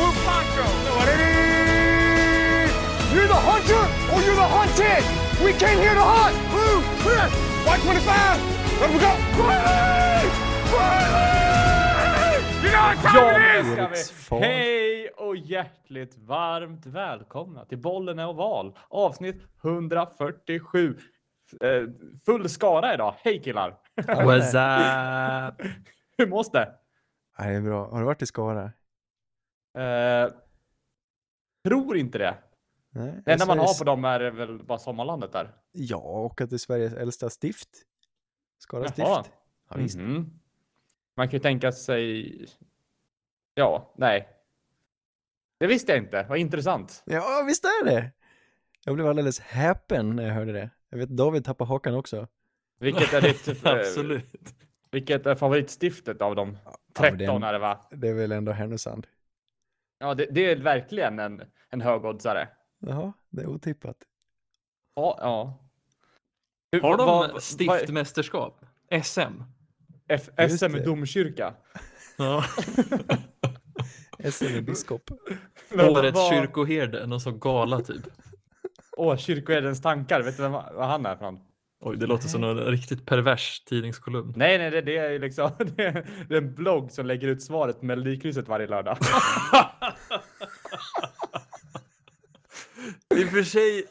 Blue Poncho. You're the hunter or you're the hunted. We came here to hunt. Blue, clear. White 25. Let me go. Riley! Riley! You know what time it is? Hej och hjärtligt varmt välkomna till Bollen är oval. Avsnitt 147. Eh, full skara idag. Hej killar! What's up? Hur mås det? Det är bra. Har du varit i Skara? Eh, tror inte det. Nej. Det enda man har på dem är väl bara sommarlandet där. Ja, åka till Sveriges äldsta stift. Skara Jaha. stift. Ja, visst. Mhm. Man kan ju tänka sig... Ja, nej. Det visste jag inte. Vad intressant. Ja, visst är det! Jag blev alldeles häpen när jag hörde det. Jag vet David tappade hakan också. Vilket är ditt... eh, Absolut. Vilket är favoritstiftet av de Ja, 13 men det, är, är det va? det är väl ändå Härnösand. Ja, det, det är verkligen en, en högoddsare. Jaha, det är otippat. Ja, ja. Hur- Har de vad- vad- stiftmästerskap? SM? F- SM det. domkyrka? Ja. SM är biskop. Årets Vad- kyrkoherde, någon sån gala typ. Åh, kyrkoherdens tankar. Vet du vem, vad han är från? Oj, det låter som en riktigt pervers tidningskolumn. Nej, nej, det, det är liksom det är, det är en blogg som lägger ut svaret på Melodikrysset varje lördag. I och för sig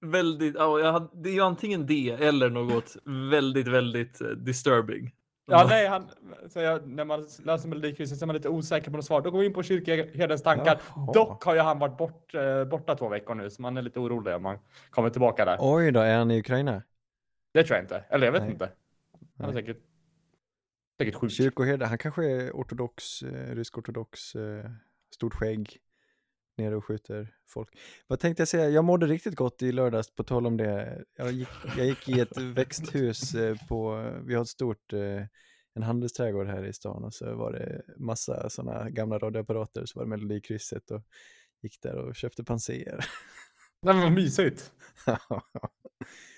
väldigt, ja, jag hade- det är ju antingen det eller något väldigt, väldigt eh, disturbing. Ja, nej, han, så jag, när man läser Melodikrysset så är man lite osäker på något svar. Då går vi in på kyrkoherdens tankar. Jaha. Dock har ju han varit bort, eh, borta två veckor nu, så man är lite orolig om han kommer tillbaka där. Oj då, är han i Ukraina? Det tror jag inte. Eller jag vet Nej. inte. Han är Nej. säkert, säkert sjuk. Kyrkoherde, han kanske är ortodox, eh, rysk-ortodox, eh, stort skägg, nere och skjuter folk. Vad tänkte jag säga, jag mådde riktigt gott i lördags på tal om det. Jag gick, jag gick i ett växthus eh, på, vi har ett stort, eh, en handelsträdgård här i stan och så var det massa sådana gamla radioapparater, så var det Melodikrysset och gick där och köpte panser. Nej, men vad mysigt.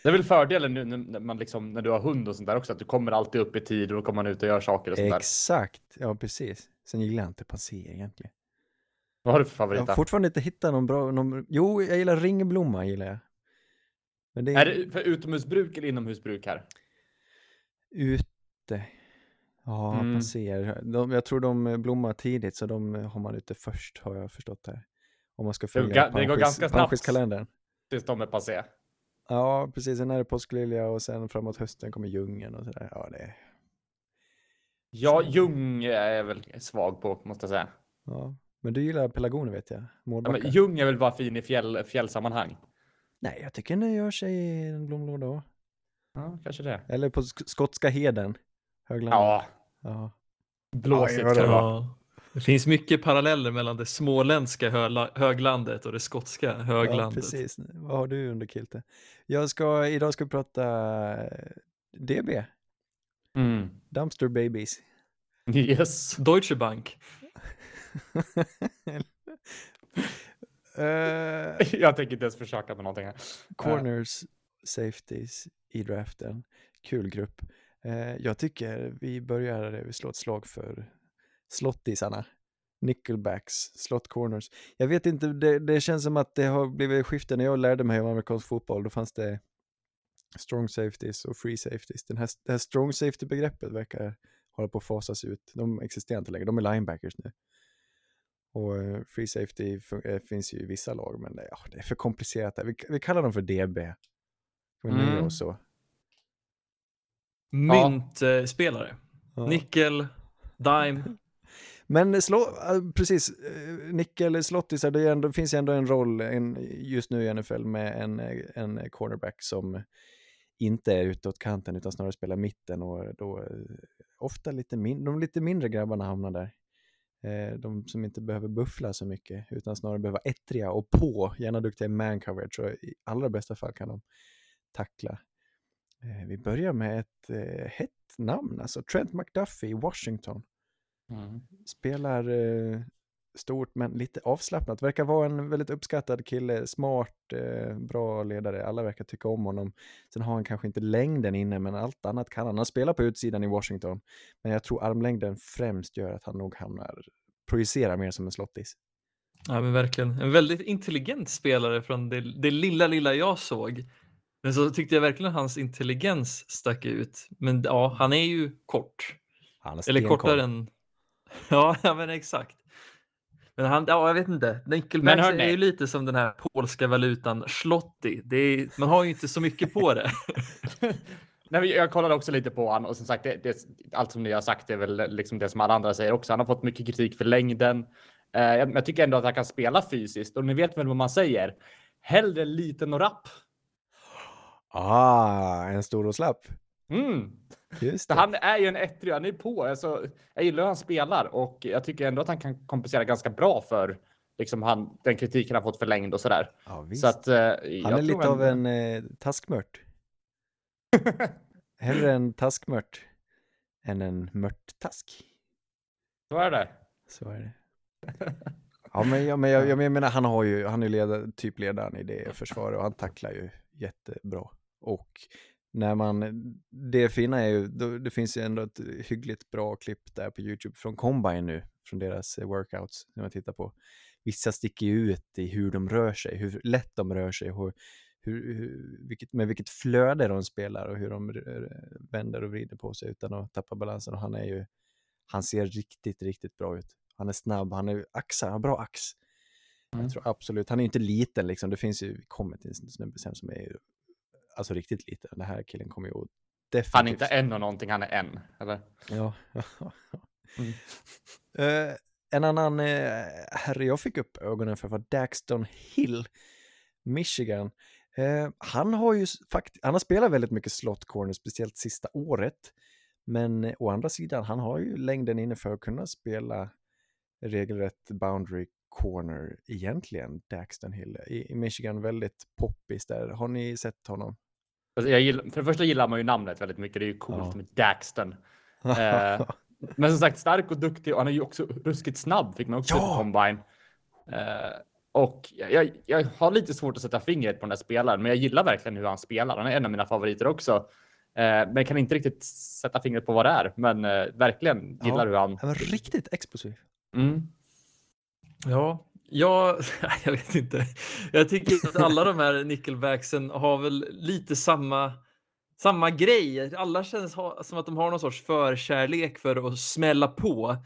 Det är väl fördelen nu när man liksom, när du har hund och sånt där också, att du kommer alltid upp i tid och då kommer man ut och gör saker och sånt där. Exakt, ja precis. Sen gillar jag inte panser egentligen. Vad har du för Jag favorit? har då? fortfarande inte hittat någon bra, någon, jo jag gillar ringblomma gillar jag. Men det Är det för utomhusbruk eller inomhusbruk här? ute. Ja, Mm. passer. De, jag tror de blommar tidigt så de har man ute först har jag förstått här. Om man ska Det, följa ga- det går ganska snabbt tills de är passé. Ja, precis. Sen är det påsklilja och sen framåt hösten kommer djungeln och sådär. Ja, det är... Ja, Så. ljung är jag väl svag på, måste jag säga. Ja. Men du gillar pelargoner vet jag. Ja, men ljung är väl bara fin i fjäll, fjällsammanhang? Nej, jag tycker den gör sig i en blomlåda också. Ja, kanske det. Eller på sk- skotska heden. Höglandet. Ja, ja. blåsigt kan det vara. Ja. Det finns mycket paralleller mellan det småländska höglandet och det skotska Ja, höglandet. precis. Vad har du under kilten? Jag ska, idag ska vi prata eh, DB, Mm. Dumpster Babies. Yes. Deutsche Bank. Eh, Jag tänker inte ens försöka på någonting här. corners, safeties i draften. Kul grupp. Eh, jag tycker vi börjar, vi slår ett slag för slottisarna. Nickelbacks, slot corners. Jag vet inte, det, det känns som att det har blivit skifte. När jag lärde mig om amerikansk fotboll, då fanns det strong safeties och free safeties. Den här, det här strong safety-begreppet verkar hålla på att fasas ut. De existerar inte längre, de är linebackers nu. Och eh, free safety eh, finns ju i vissa lag, men det, ja, det är för komplicerat. Vi, vi kallar dem för DB. Nöjer Mm. oss så. Myntspelare. Ja. Nickel, dime. Men slå, äh, precis, eh, nickel, slottisar, det ändå, finns ju ändå en roll en, just nu i NFL med en, eh, en cornerback som inte är utåt kanten utan snarare spelar mitten och då eh, ofta lite, min, de lite mindre grabbarna hamnar där. De som inte behöver buffla så mycket utan snarare behöver vara ettriga och på, gärna duktiga i man coverage och i allra bästa fall kan de tackla. Vi börjar med ett hett namn, alltså Trent McDuffie i Washington Mm. spelar eh, stort men lite avslappnat. Verkar vara en väldigt uppskattad kille, smart, eh, bra ledare. Alla verkar tycka om honom. Sen har han kanske inte längden inne, men allt annat kan han. Han spelar på utsidan i Washington, men jag tror armlängden främst gör att han nog hamnar, projicerar mer som en slottis. Ja, men verkligen. En väldigt intelligent spelare från det, det lilla, lilla jag såg. Men så tyckte jag verkligen hans intelligens stack ut. Men ja, han är ju kort. Han har Eller kortare än... Ja, ja men exakt. Men han, ja, jag vet inte. Nickelbacks är ju lite som den här polska valutan Zloty. Det är, man har ju inte så mycket på det. Nej, jag kollade också lite på han och som sagt, det, det, allt som ni har sagt är väl liksom det som alla andra säger också. Han har fått mycket kritik för längden. Eh, jag, jag tycker ändå att han kan spela fysiskt och ni vet väl vad man säger. Hellre liten och rapp. Ah, en stor och slapp. Mm. Han är ju en ettrig, han är på. Alltså, jag gillar hur han spelar och jag tycker ändå att han kan kompensera ganska bra för liksom han, den kritiken han fått för längd och sådär. Ja. Så att, eh, han jag är lite av en eh, taskmört. Hellre en taskmört än en mörttask. Så är det. Så är det. Ja, men, jag, men jag, jag menar, han har ju, han är ju leda, typ ledaren i det försvaret och han tacklar ju jättebra. Och när man, det fina är ju, det finns ju ändå ett hyggligt bra klipp där på YouTube från Combine nu, från deras eh, workouts, när man tittar på. Vissa sticker ju ut i hur de rör sig, hur lätt de rör sig, hur, hur, hur, vilket, med vilket flöde de spelar och hur de vänder och vrider på sig utan att tappa balansen. Och han är ju, han ser riktigt, riktigt bra ut. Han är snabb, han är axar, han har bra ax. Mm. Jag tror absolut, han är ju inte liten liksom, det finns ju, kommer till en snubbe sen som är alltså riktigt liten. Den här killen kommer ju definitivt... Han är inte en och någonting, han är en. Eller? Ja. Mm. Eh, en annan eh, herre jag fick upp ögonen för var Daxton Hill, Michigan. Eh, han har ju faktiskt, han har spelat väldigt mycket slot corner, speciellt sista året. Men eh, å andra sidan, han har ju längden inne för att kunna spela regelrätt boundary corner egentligen, Daxton Hill. I, i Michigan väldigt poppis där. Har ni sett honom? Alltså, Jag gillar, för det första gillar man ju namnet väldigt mycket. Det är ju coolt Ja. med Daxton. Eh, Men som sagt, stark och duktig och han är ju också ruskigt snabb, fick man också Ja! ja! på Combine. Eh, och jag, jag, har lite svårt att sätta fingret på den där spelaren, men jag gillar verkligen hur han spelar. Han är en av mina favoriter också. Eh, men jag kan inte riktigt sätta fingret på vad det är, men eh, verkligen Ja. gillar hur han... Han var riktigt explosiv. Mm. Ja, jag, jag vet inte. Jag tycker att alla de här nickelbacksen har väl lite samma, samma grej. Alla känns ha, som att de har någon sorts förkärlek för att smälla på.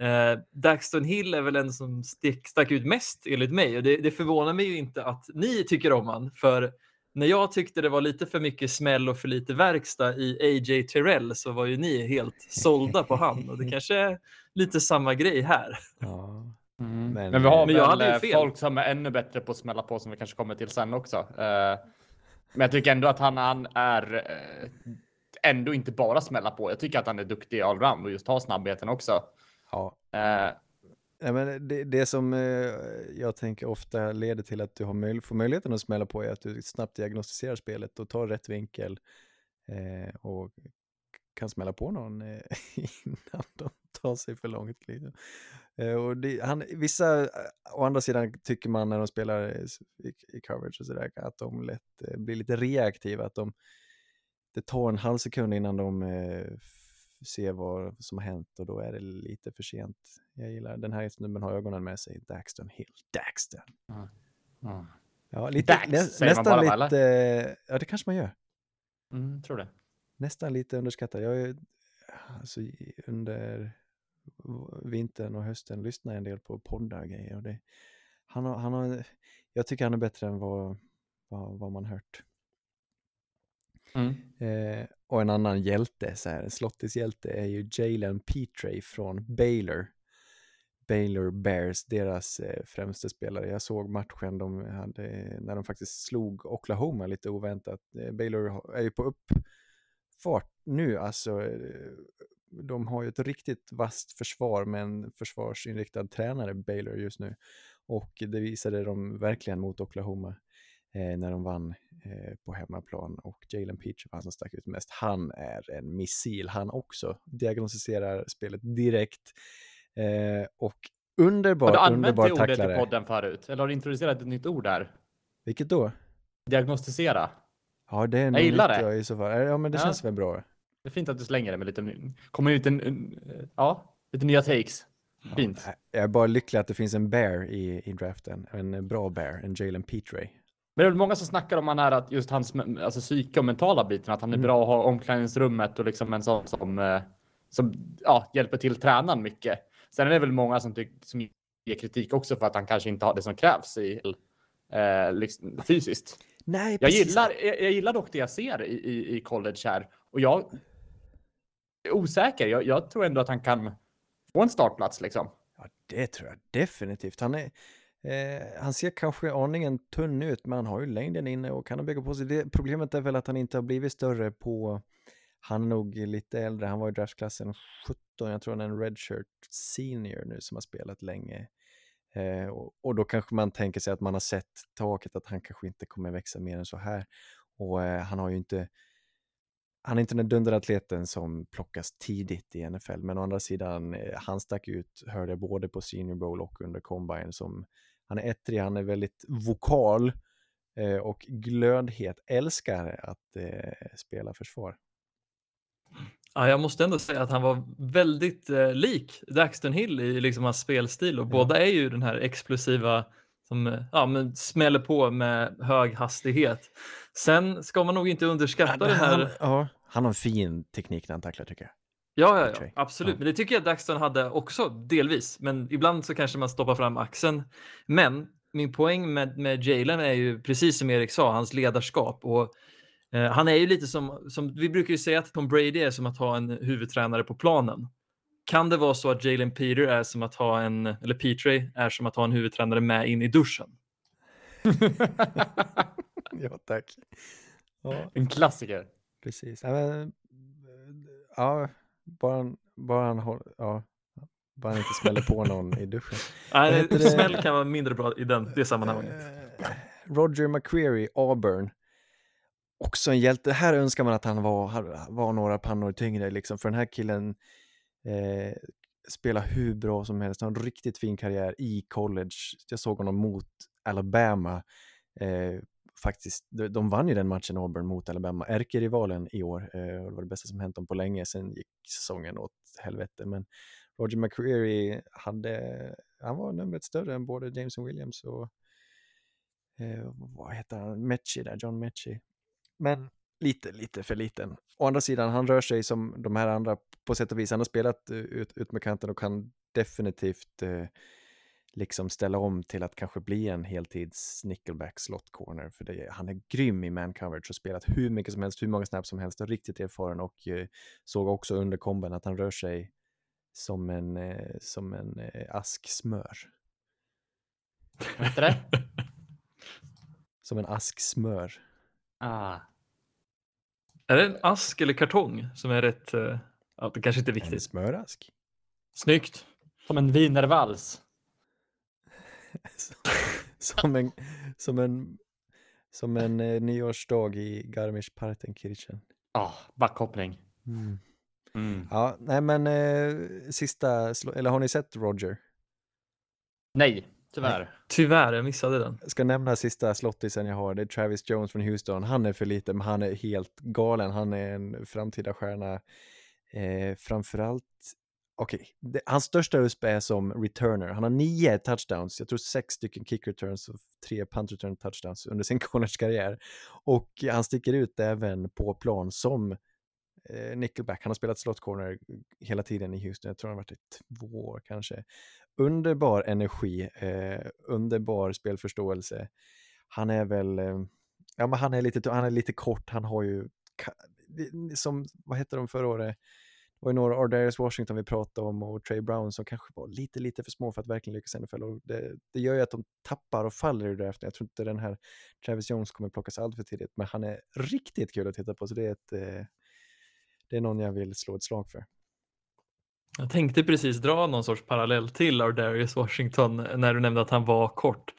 Eh, Daxton Hill är väl en som stick, stack ut mest enligt mig och det, det förvånar mig ju inte att ni tycker om han. För när jag tyckte det var lite för mycket smäll och för lite verkstad i AJ Terrell så var ju ni helt sålda på han och det kanske är lite samma grej här. Ja. Men, Men- vi har Men jag väl eh, folk som är ännu bättre på att smälla på som vi kanske kommer till sen också. Eh, men jag tycker ändå att han, han är eh, ändå inte bara smälla på. Jag tycker att han är duktig allround och just har snabbheten också. ja. Eh, Ja, men det, det som eh, jag tänker ofta leder till att du har möj, får möjligheten att smälla på är att du snabbt diagnostiserar spelet och tar rätt vinkel eh, och kan smälla på någon eh, innan de tar sig för långt. Liksom. Eh, och det, han, vissa, eh, å andra sidan, tycker man när de spelar i, i coverage och sådär, att de lätt eh, blir lite reaktiva, att de, det tar en halv sekund innan de eh, ser vad som har hänt och då är det lite för sent. Jag gillar den här snubben har ögonen med sig, Daxton Hill. Daxton! mm. Ja, lite, Dax, nä, säger man nästan bara, va, lite, ja det kanske man gör. Mm, tror det. Nästan lite underskattad. Jag är, alltså, under vintern och hösten lyssnar jag en del på poddar och grejer. Och det, han har, han har, jag tycker han är bättre än vad, vad, vad man hört. Mm. Eh, och en annan hjälte, så här, Slottis hjälte är ju Jalen Petray från Baylor. Baylor Bears, deras eh, främste spelare. Jag såg matchen de hade när de faktiskt slog Oklahoma lite oväntat. Eh, Baylor är ju på uppfart nu, alltså. De har ju ett riktigt vasst försvar med en försvarsinriktad tränare, Baylor, just nu. Och det visade de verkligen mot Oklahoma eh, när de vann eh, på hemmaplan och Jalen Peach var han som stack ut mest. Han är en missil han också. Diagnostiserar spelet direkt. Eh, och Har underbar, du använt det ordet i tacklare. podden förut? Eller har du introducerat ett nytt ord där? Vilket då? Diagnostisera. Ja, det är nog gillar det. Ja, i så fall. Ja, men det Ja. känns väl bra. Det är fint att du slänger det med lite, kommer lite, ja, lite nya takes. Fint. Jag är bara lycklig att det finns en bear i, i draften, en bra bear, en Jalen Petray. Men det är väl många som snackar om han är att just hans alltså, psyke och mentala biten, att han är Mm. bra att ha omklädningsrummet och liksom en sån som, eh, som ja, hjälper till tränaren mycket. Sen är det väl många som, tycker som ger kritik också för att han kanske inte har det som krävs i, eh, liksom, fysiskt. Nej, Jag precis. gillar, jag, jag gillar dock det jag ser i, i, i college här och jag osäker. Jag, jag tror ändå att han kan få en startplats liksom. Ja, det tror jag definitivt. Han, är, eh, han ser kanske aningen tunn ut, men han har ju längden inne och kan bygga på sig. Det, problemet är väl att han inte har blivit större på... Han är nog lite äldre, han var i draftklassen 17, jag tror han är en redshirt senior nu som har spelat länge. Eh, och, och då kanske man tänker sig att man har sett taket, att han kanske inte kommer växa mer än så här. Och eh, han har ju inte han är inte den dunderatleten som plockas tidigt i NFL, men å andra sidan, eh, han stack ut, hörde jag både på Senior Bowl och under Combine som, han är ettrig, han är väldigt vokal eh, och glödhet, älskar att eh, spela försvar. Ja, jag måste ändå säga att han var väldigt eh, lik Daxton Hill i liksom hans spelstil och Ja. båda är ju den här explosiva som ja, men smäller på med hög hastighet. Sen ska man nog inte underskatta den han, här. ja, han har en fin teknik när han tacklar tycker jag. Ja, ja, ja absolut. Ja. Men det tycker jag Daxton hade också delvis. Men ibland så kanske man stoppar fram axeln. Men min poäng med, med Jalen är ju precis som Erik sa, hans ledarskap. Och, eh, han är ju lite som, som, vi brukar ju säga att Tom Brady är som att ha en huvudtränare på planen. Kan det vara så att Jalen Peter är som att ha en, eller Petray är som att ha en huvudtränare med in i duschen? ja, tack. Ja, En klassiker. precis. Ja, men, ja bara, bara han ja, bara han inte smäller på någon i duschen. Nej, det? smäll kan vara mindre bra i den, det sammanhanget. Eh, Roger McQuarrie, Auburn. Också en hjälte. Här önskar man att han var, var några pannor tyngre, liksom. för den här killen eh, spela hur bra som helst. Har en riktigt fin karriär i college. Jag såg honom mot Alabama. Eh, faktiskt, de, de vann ju den matchen Auburn mot Alabama, ärkerivalen i år. Eh, och det var det bästa som hänt dem på länge. Sen gick säsongen åt helvete. Men Roger McCreary hade, han var numret större än både Jameson Williams och eh, vad heter han, Mechie där, John Mechie. Men lite, lite för liten. Å andra sidan, han rör sig som de här andra på sätt och vis. Han har spelat eh, ut, ut med kanten och kan definitivt eh, liksom ställa om till att kanske bli en heltids nickelback slot corner. För det, han är grym i man coverage och spelat hur mycket som helst, hur många snaps som helst och riktigt erfaren och eh, såg också under komben att han rör sig som en, eh, som en eh, ask smör. Vad det? Som en ask smör. Ah. Är det en ask eller kartong som är rätt? eh, Ja, det kanske inte är En viktigt. smörask. Snyggt. Som en wienervals. som en, som en, som en eh, nyårsdag i Garmisch-Partenkirchen. Ah, backhoppning. Mm. Mm. Ja, nej men eh, sista, eller har ni sett Roger? Nej, tyvärr. Tyvärr, jag missade den. Jag ska nämna sista slottisen jag har, det är Travis Jones från Houston. Han är för liten, men han är helt galen. Han är en framtida stjärna. Eh, framförallt, okej, det- hans största USP är som returner. Han har nio touchdowns, jag tror sex stycken kick returns och tre punt return touchdowns under sin college-karriär. Och han sticker ut även på plan som eh, nickelback. Han har spelat slot corner hela tiden i Houston. Jag tror han har varit i två år kanske. Underbar energi, eh, underbar spelförståelse. Han är väl, eh, ja men han är lite, han är lite kort, han har ju, som, vad hette de förra året? Det var ju några, Ardarius Washington vi pratade om och Trey Brown som kanske var lite, lite för små för att verkligen lyckas i NFL. Och det, det gör ju att de tappar och faller i draften. Jag tror inte den här Travis Jones kommer plockas allt för tidigt, men han är riktigt kul att titta på, så det är ett, eh, det är någon jag vill slå ett slag för. Jag tänkte precis dra någon sorts parallell till Ardarius Washington när du nämnde att han var kort.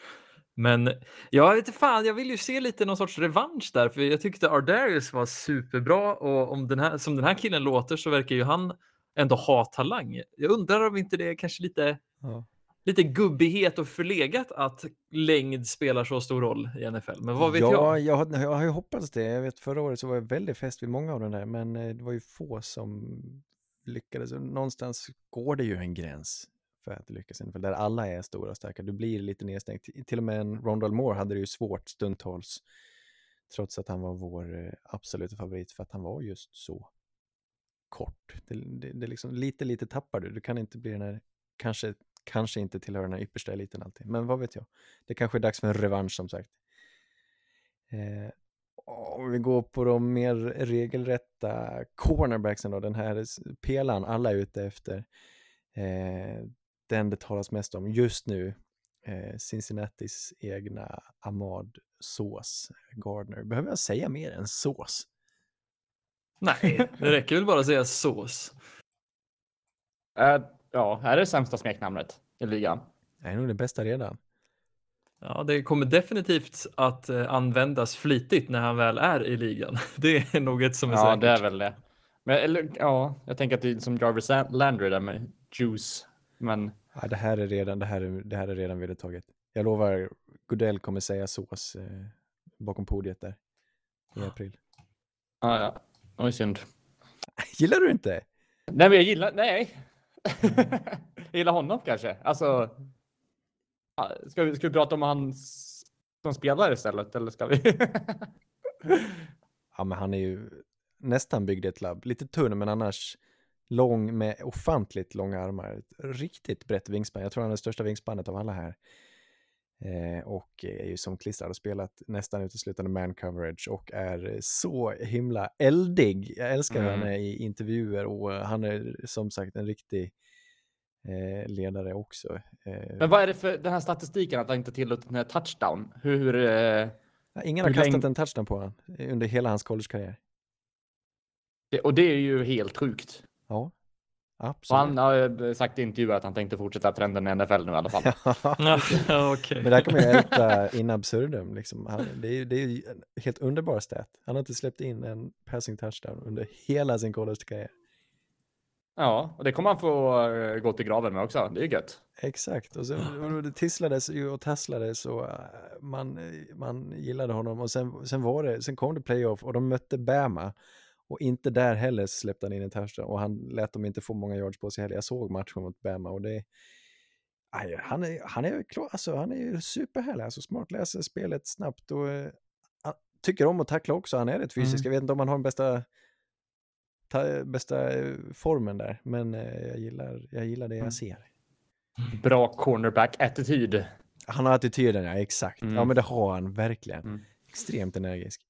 Men jag vet inte fan, jag vill ju se lite någon sorts revansch där, för jag tyckte Ardarius var superbra och om den här, som den här killen låter så verkar ju han ändå ha talang. Jag undrar om inte det kanske lite, Ja. Lite gubbighet och förlegat att längd spelar så stor roll i NFL. Men vad vet ja, jag? jag? har- Jag har ju hoppats det. Jag vet förra året så var jag väldigt fäst vid många av de där, men eh, det var ju få som lyckades. Någonstans går det ju en gräns för att lyckas i NFL, där alla är stora och starka. Du blir lite nedstängd. Till och med en Rondal Moore hade det ju svårt stundtals, trots att han var vår eh, absoluta favorit, för att han var just så kort. Det, det, det liksom, lite, lite tappar du. Du kan inte bli den här, kanske, kanske inte tillhör den här yppersta eliten alltid, men vad vet jag. Det kanske är dags för en revansch som sagt. Eh, om vi går på de mer regelrätta cornerbacksen då, den här pelaren alla är ute efter. Eh, den det talas mest om just nu, eh, Cincinnatis egna Ahmad Sås Gardner. Behöver jag säga mer än sås? Nej, det räcker väl bara att säga sås. Uh, ja, är det sämsta smeknamnet i ligan? Det är nog det bästa redan. Ja, det kommer definitivt att eh, användas flitigt när han väl är i ligan. Det är nog ett som är ja, säkert. Ja, det är väl det. Men eller, ja, jag tänker att det är som Jarvis Landry där med juice. Men ja, det här är redan, det här är, det här är redan vedertaget. Jag lovar, Godell kommer säga sås eh, bakom podiet där i april. Ja, ja. Oj, synd. Gillar du inte? Nej, men jag gillar, nej jag gillar honom kanske. Alltså, ska vi, ska vi prata om hans som spelare istället eller ska vi? ja, men han är ju nästan byggd i ett labb. Lite tunn, men annars lång med ofantligt långa armar. Riktigt brett vingspann. Jag tror han är det största vingspannet av alla här. Eh, och är ju som klistrad och spelat nästan uteslutande man coverage och är så himla eldig. Jag älskar mm. är i intervjuer och han är som sagt en riktig eh, ledare också. Eh, Men vad är det för den här statistiken att han inte tillåtit den här touchdown? Hur? ingen har kastat en touchdown på honom under hela hans collegekarriär. och det är ju helt sjukt. Ja, absolut. Och han har sagt i intervjuer att han tänkte fortsätta trenden i NFL nu i alla fall. okay. Men där kan man ju älta in absurdum. Liksom. Han, det, är, det är ju en helt underbar stat. Han har inte släppt in en passing touchdown under hela sin collegekarriär. Ja, och det kommer han få eh, gå till graven med också. Det är gött. Exakt, och, sen, och det tisslades och tasslades och eh, man, man gillade honom och sen, sen, var det, sen kom det playoff och de mötte Bama och inte där heller släppte han in en touchdown och han lät dem inte få många yards på sig heller. Jag såg matchen mot Bama och det aj, han är, han är klar, alltså han är superhärlig, alltså smart, läser spelet snabbt och uh, tycker om att tackla också. Han är rätt fysisk, mm. jag vet inte om han har den bästa bästa eh, formen där, men eh, jag gillar, jag gillar det jag mm. ser. Bra cornerback-attityd. Han har attityden, ja exakt. Mm. Ja men det har han verkligen. Mm. Extremt energisk.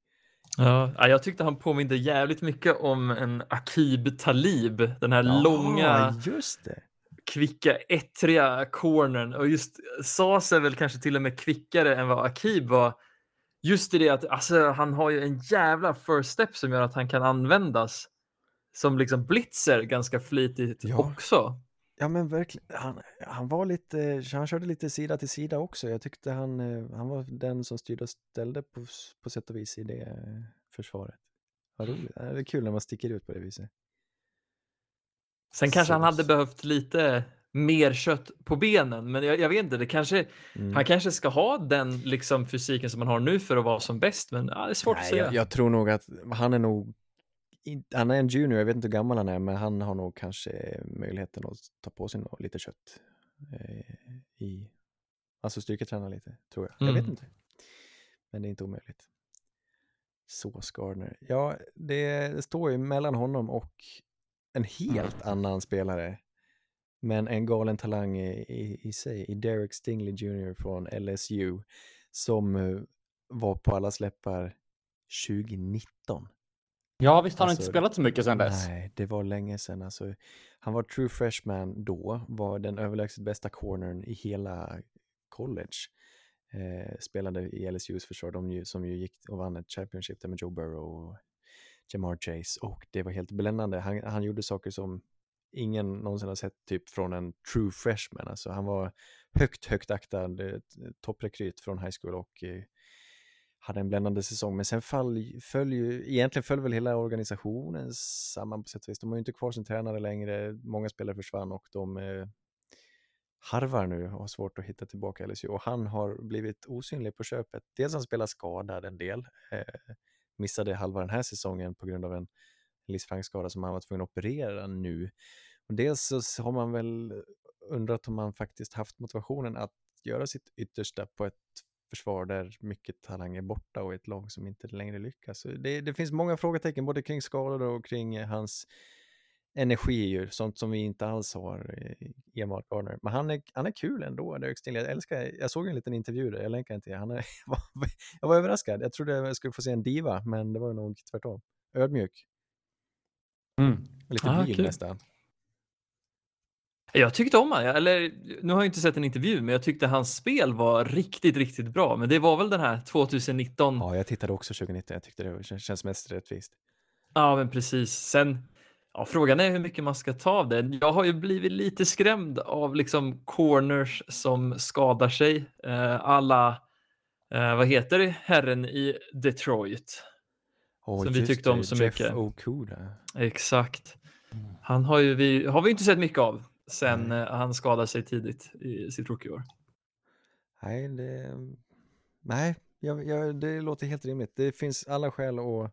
Ja, jag tyckte han påminde jävligt mycket om en Akib Talib, den här ja, långa, just det. kvicka, ettriga cornern och just sa sig väl kanske till och med kvickare än vad Akib var. Just i det att alltså, han har ju en jävla first step som gör att han kan användas som liksom blitzer ganska flitigt ja. också. Ja men verkligen, han, han var lite, han körde lite sida till sida också. Jag tyckte han, eh, han var den som styrde och ställde på, på sätt och vis i det eh, försvaret. Vad roligt, det är kul när man sticker ut på det viset. Sen kanske Så. han hade behövt lite mer kött på benen, men jag, jag vet inte, det kanske, mm. han kanske ska ha den liksom fysiken som han har nu för att vara som bäst, men ja, det är svårt Nej, att säga. Jag, jag, tror nog att han är nog han är en junior, jag vet inte hur gammal han är, men han har nog kanske möjligheten att ta på sig lite kött. Eh, i, alltså styrketräna lite, tror jag. Mm. Jag vet mm. inte. Men det är inte omöjligt. Så Gardner. Ja, det, det, står ju mellan honom och en helt mm. annan spelare. Men en galen talang i, i, i sig, i Derek Stingley Jr från LSU, som eh, var på alla släppar 2019. Ja, visst har han inte alltså, spelat så mycket sedan dess. Nej, det var länge sedan. Alltså, han var true freshman då, var den överlägset bästa cornern i hela college. Eh, spelade i LSUs försvar, de ju, som ju gick och vann ett championship där med Joe Burrow och Jamar Chase. Och det var helt bländande. Han, han gjorde saker som ingen någonsin har sett typ från en true freshman. Alltså, han var högt, högt aktad eh, topprekryt från high school och eh, hade en bländande säsong, men sen fall, föll ju, egentligen föll väl hela organisationen samman på sätt och vis. De har ju inte kvar sin tränare längre, många spelare försvann och de eh, harvar nu och har svårt att hitta tillbaka LSU och han har blivit osynlig på köpet. Dels han spelar skadad en del, eh, missade halva den här säsongen på grund av en livsfrankskada som han var tvungen att operera nu. Och dels så har man väl undrat om han faktiskt haft motivationen att göra sitt yttersta på ett försvar där mycket talang är borta och ett lag som inte längre lyckas. Det, det finns många frågetecken både kring skador och kring eh, hans energi, ju, sånt som vi inte alls har i Emil Gardner. Men han är, han är kul ändå, Derek Stingley. Jag älskar, jag såg en liten intervju där, jag länkar inte han är, Jag var överraskad, jag trodde jag skulle få se en diva, men det var nog tvärtom. Ödmjuk. Mm. Lite Ah, blyg nästan. Jag tyckte om han, eller nu har jag inte sett en intervju, men jag tyckte hans spel var riktigt, riktigt bra. Men det var väl den här 2019. Ja, Ja, jag tittade också 2019, jag tyckte det kän- känns mest rättvist. men precis. Sen, ja, frågan är hur mycket man ska ta av det. Jag har ju blivit lite skrämd av liksom corners som skadar sig. Eh, alla, eh, vad heter det, herren i Detroit? Åh, Som vi tyckte om så Jeff mycket. Okuda. Exakt. Han har ju vi, har vi inte sett mycket av sen eh, han skadade sig tidigt i sitt rookieår. Nej, det, nej jag, jag, det låter helt rimligt. Det finns alla skäl att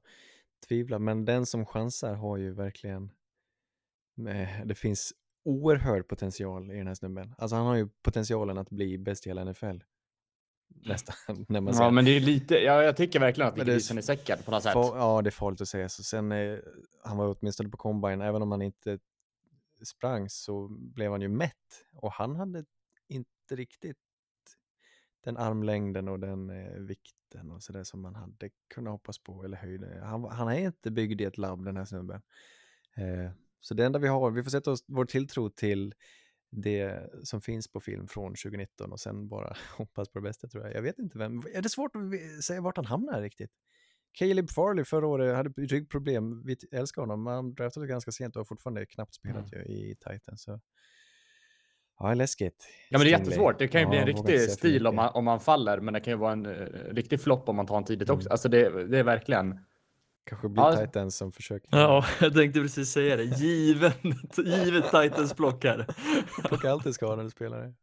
tvivla, men den som chansar har ju verkligen, eh, det finns oerhörd potential i den här snubben. Alltså han har ju potentialen att bli bäst i hela NFL. Nästan, när man Ja, men det är lite, ja, jag tycker verkligen att det är grisen i säcken på något sätt. Ja, det är farligt att säga så. Sen, eh, han var åtminstone på combine, även om han inte sprang så blev han ju mätt. Och han hade inte riktigt den armlängden och den eh, vikten och sådär som man hade kunnat hoppas på eller höjden. Han, han är inte byggd i ett labb den här snubben. Eh, så det enda vi har, vi får sätta oss vår tilltro till det som finns på film från 2019 och sen bara hoppas på det bästa tror jag. Jag vet inte vem, är det svårt att säga vart han hamnar riktigt? Caleb Farley förra året hade ryggproblem, vi älskar honom, men han draftade ganska sent och har fortfarande knappt spelat ju i Titans. Så. Ja, läskigt. Ja, men det är jättesvårt. Det kan ju bli Ja, en vågar inte riktig stil om man, om man faller, men det kan ju vara en uh, riktig flopp om man tar en tidigt Mm. också. Alltså det, det är verkligen. Kanske blir Ja. Titans som försöker Ja, jag tänkte precis säga det. Given, givet Titans block här. plocka alltid skadade spelare.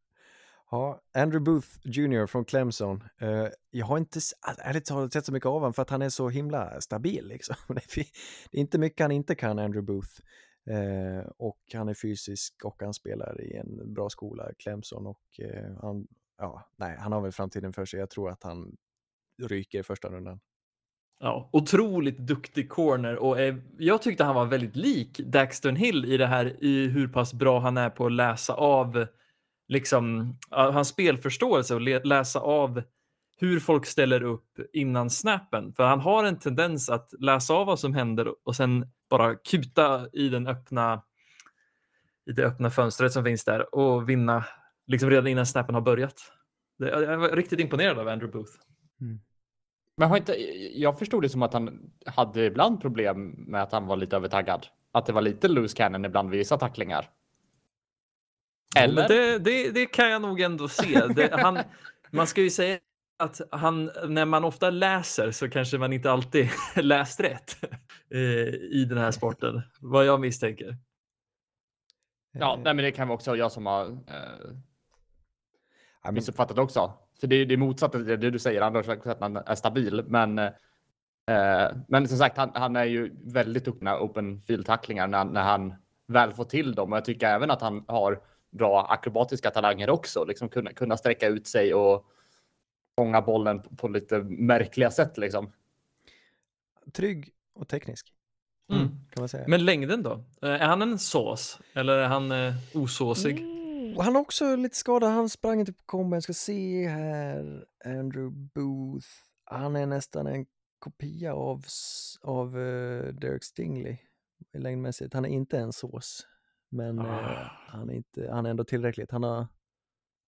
Ja, Andrew Booth Jr från Clemson. Uh, jag har inte ärligt talat sett så mycket av honom för att han är så himla stabil. Liksom. Det är inte mycket han inte kan, Andrew Booth. Uh, och han är fysisk och han spelar i en bra skola, Clemson. Och uh, han, ja, nej, han har väl framtiden för sig. Jag tror att han ryker i första rundan. Ja, otroligt duktig corner och eh, jag tyckte han var väldigt lik Daxton Hill i det här i hur pass bra han är på att läsa av liksom hans spelförståelse och läsa av hur folk ställer upp innan snappen. För han har en tendens att läsa av vad som händer och sen bara kuta i den öppna i det öppna fönstret som finns där och vinna liksom redan innan snappen har börjat. Jag var riktigt imponerad av Andrew Booth. Mm. Men har inte, jag förstod det som att han hade ibland problem med att han var lite övertaggad. Att det var lite loose cannon ibland vid vissa tacklingar. Ja, Eller? men det, det, det kan jag nog ändå se. Det, han, man ska ju säga att han, när man ofta läser så kanske man inte alltid läst rätt eh, i den här sporten. Vad jag misstänker. Ja, Eh, nej, men det kan vara också jag som har eh, ja, missuppfattat också. För det är det är motsatt till det du säger, Anders, att han är stabil. Men, eh, men som sagt, han, han är ju väldigt duktig med open field tacklingar när, när han väl får till dem. Och jag tycker även att han har bra akrobatiska talanger också. Liksom kunna, kunna sträcka ut sig och fånga bollen på, på lite märkliga sätt. Liksom. Trygg och teknisk, Mm. kan man säga. Men längden då? Eh, Är han en sås eller är han eh, osåsig? Mm, han är också lite skadad. Han sprang inte på. Jag ska se här. Andrew Booth. Han är nästan en kopia av, av eh, Derek Stingley längdmässigt. Han är inte en sås. Men eh, Ah. han, är inte, han är ändå tillräckligt. Han, har,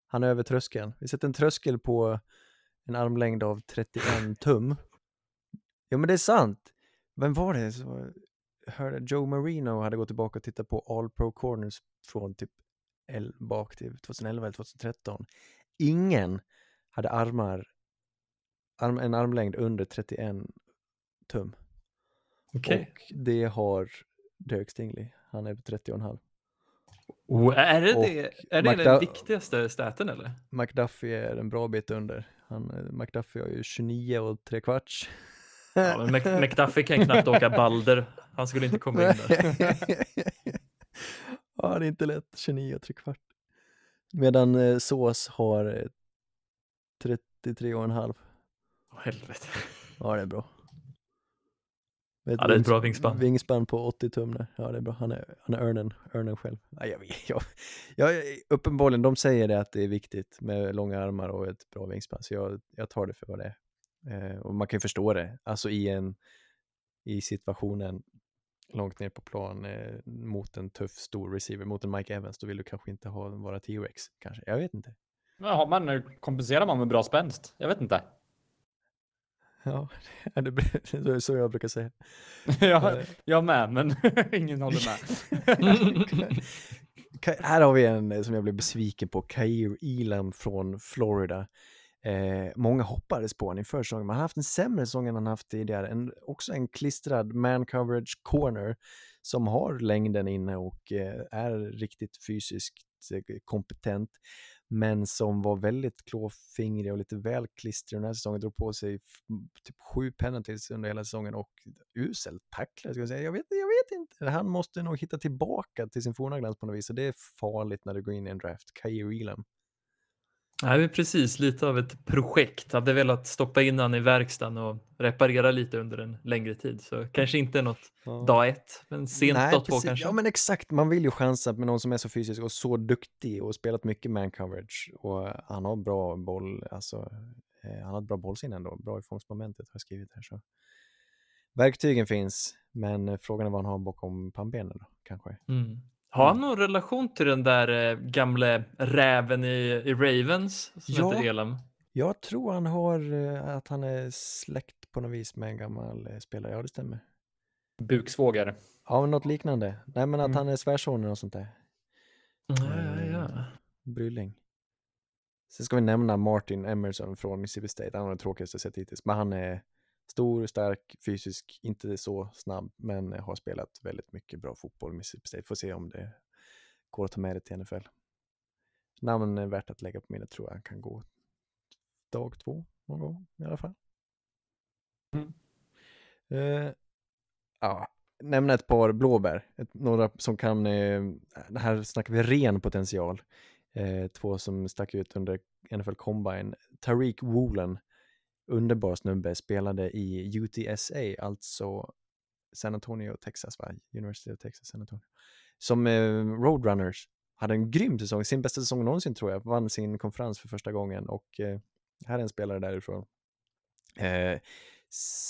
han är över tröskeln. Vi sätter en tröskel på en armlängd av 31 tum. Ja men det är sant. Vem var det? Så, hörde Joe Marino hade gått tillbaka och tittat på All Pro Corners från typ el- bak till 2011 eller 2013. Ingen hade armar, arm, en armlängd under 31 tum. Okej. Och det har Derek Stingley. Han är på 30,5. Oh, är det, Och det, är det den viktigaste staten eller? McDuffie är en bra bit under. Han, McDuffie har ju 29 och tre kvarts. Ja, men Mc- McDuffie kan knappt åka balder. Han skulle inte komma in där. ja, det är inte lätt. 29 och tre kvart. Medan eh, sås har eh, 33,5. Åh, helvete. Ja, det är bra. Ja, det är ett bra vingspann. Vingspann på 80 tum där. Ja, det är bra. Han är, han är örnen, örnen själv. Ja, jag, vet- jag, jag, uppenbarligen, de säger det att det är viktigt med långa armar och ett bra vingspann, så jag, jag tar det för vad det är. Eh, och man kan ju förstå det, alltså i en i situationen långt ner på plan eh, mot en tuff stor receiver, mot en Mike Evans, då vill du kanske inte ha vara T-Rex, kanske. Jag vet inte. Men har man, kompenserar man med bra spänst? Jag vet inte. Ja, det är så- jag brukar säga. jag, Eh. jag med, men ingen håller med. Här har vi en eh, som jag blev besviken på, Kair Elam från Florida. Eh, många hoppades på honom i försäsongen, men han har haft en sämre säsong än han haft tidigare. En, också en klistrad man coverage corner som har längden inne och eh, är riktigt fysiskt eh, kompetent, men som var väldigt klåfingrig och lite väl klistrig den här säsongen. Drog på sig typ sju penalties under hela säsongen och uselt tacklare. Ska jag, säga. Jag, vet, jag vet inte. Han måste nog hitta tillbaka till sin forna glans på något vis och det är farligt när du går in i en draft. Kai Elam. Nej, precis lite av ett projekt. Hade velat stoppa in han i verkstaden och reparera lite under en längre tid. Så kanske inte något dag ett, men sent Nej, dag två precis. kanske. Ja, men exakt. Man vill ju chansa med någon som är så fysisk och så duktig och spelat mycket man coverage. Och han har bra boll, alltså, eh, han har ett bra bollsinne ändå. Bra i fångstmomentet har jag skrivit här. Så. Verktygen finns, men eh, frågan är vad han har bakom pannbenen då, kanske. Mm. Har han någon relation till den där eh, gamle räven i, i Ravens som Ja. heter Elam? Jag tror han har, eh, att han är släkt på något vis med en gammal eh, spelare. Ja, det stämmer. Buksvågare. Ja, men något liknande. Nej, men att Mm. han är svärsonen och sånt där. Ja, ja, ja. Brylling. Sen ska vi nämna Martin Emerson från Mississippi State. Han var den tråkigaste jag sett hittills. Men han är stor, stark, fysisk, inte så snabb, men har spelat väldigt mycket bra fotboll i Mississippi State. Får se om det går att ta med det till NFL. Namn är värt att lägga på minnet tror jag. kan gå dag två någon gång i alla fall. Mm. Eh, ja, nämna ett par blåbär. Ett, några som kan, eh, här snackar vi ren potential. Eh, två som stack ut under NFL Combine. Tariq Woolen, underbar snubbe, spelade i UTSA, alltså San Antonio, Texas, va? University of Texas, San Antonio. Som eh, Roadrunners. Hade en grym säsong, sin bästa säsong någonsin tror jag. Vann sin konferens för första gången och eh, här är en spelare därifrån. Eh,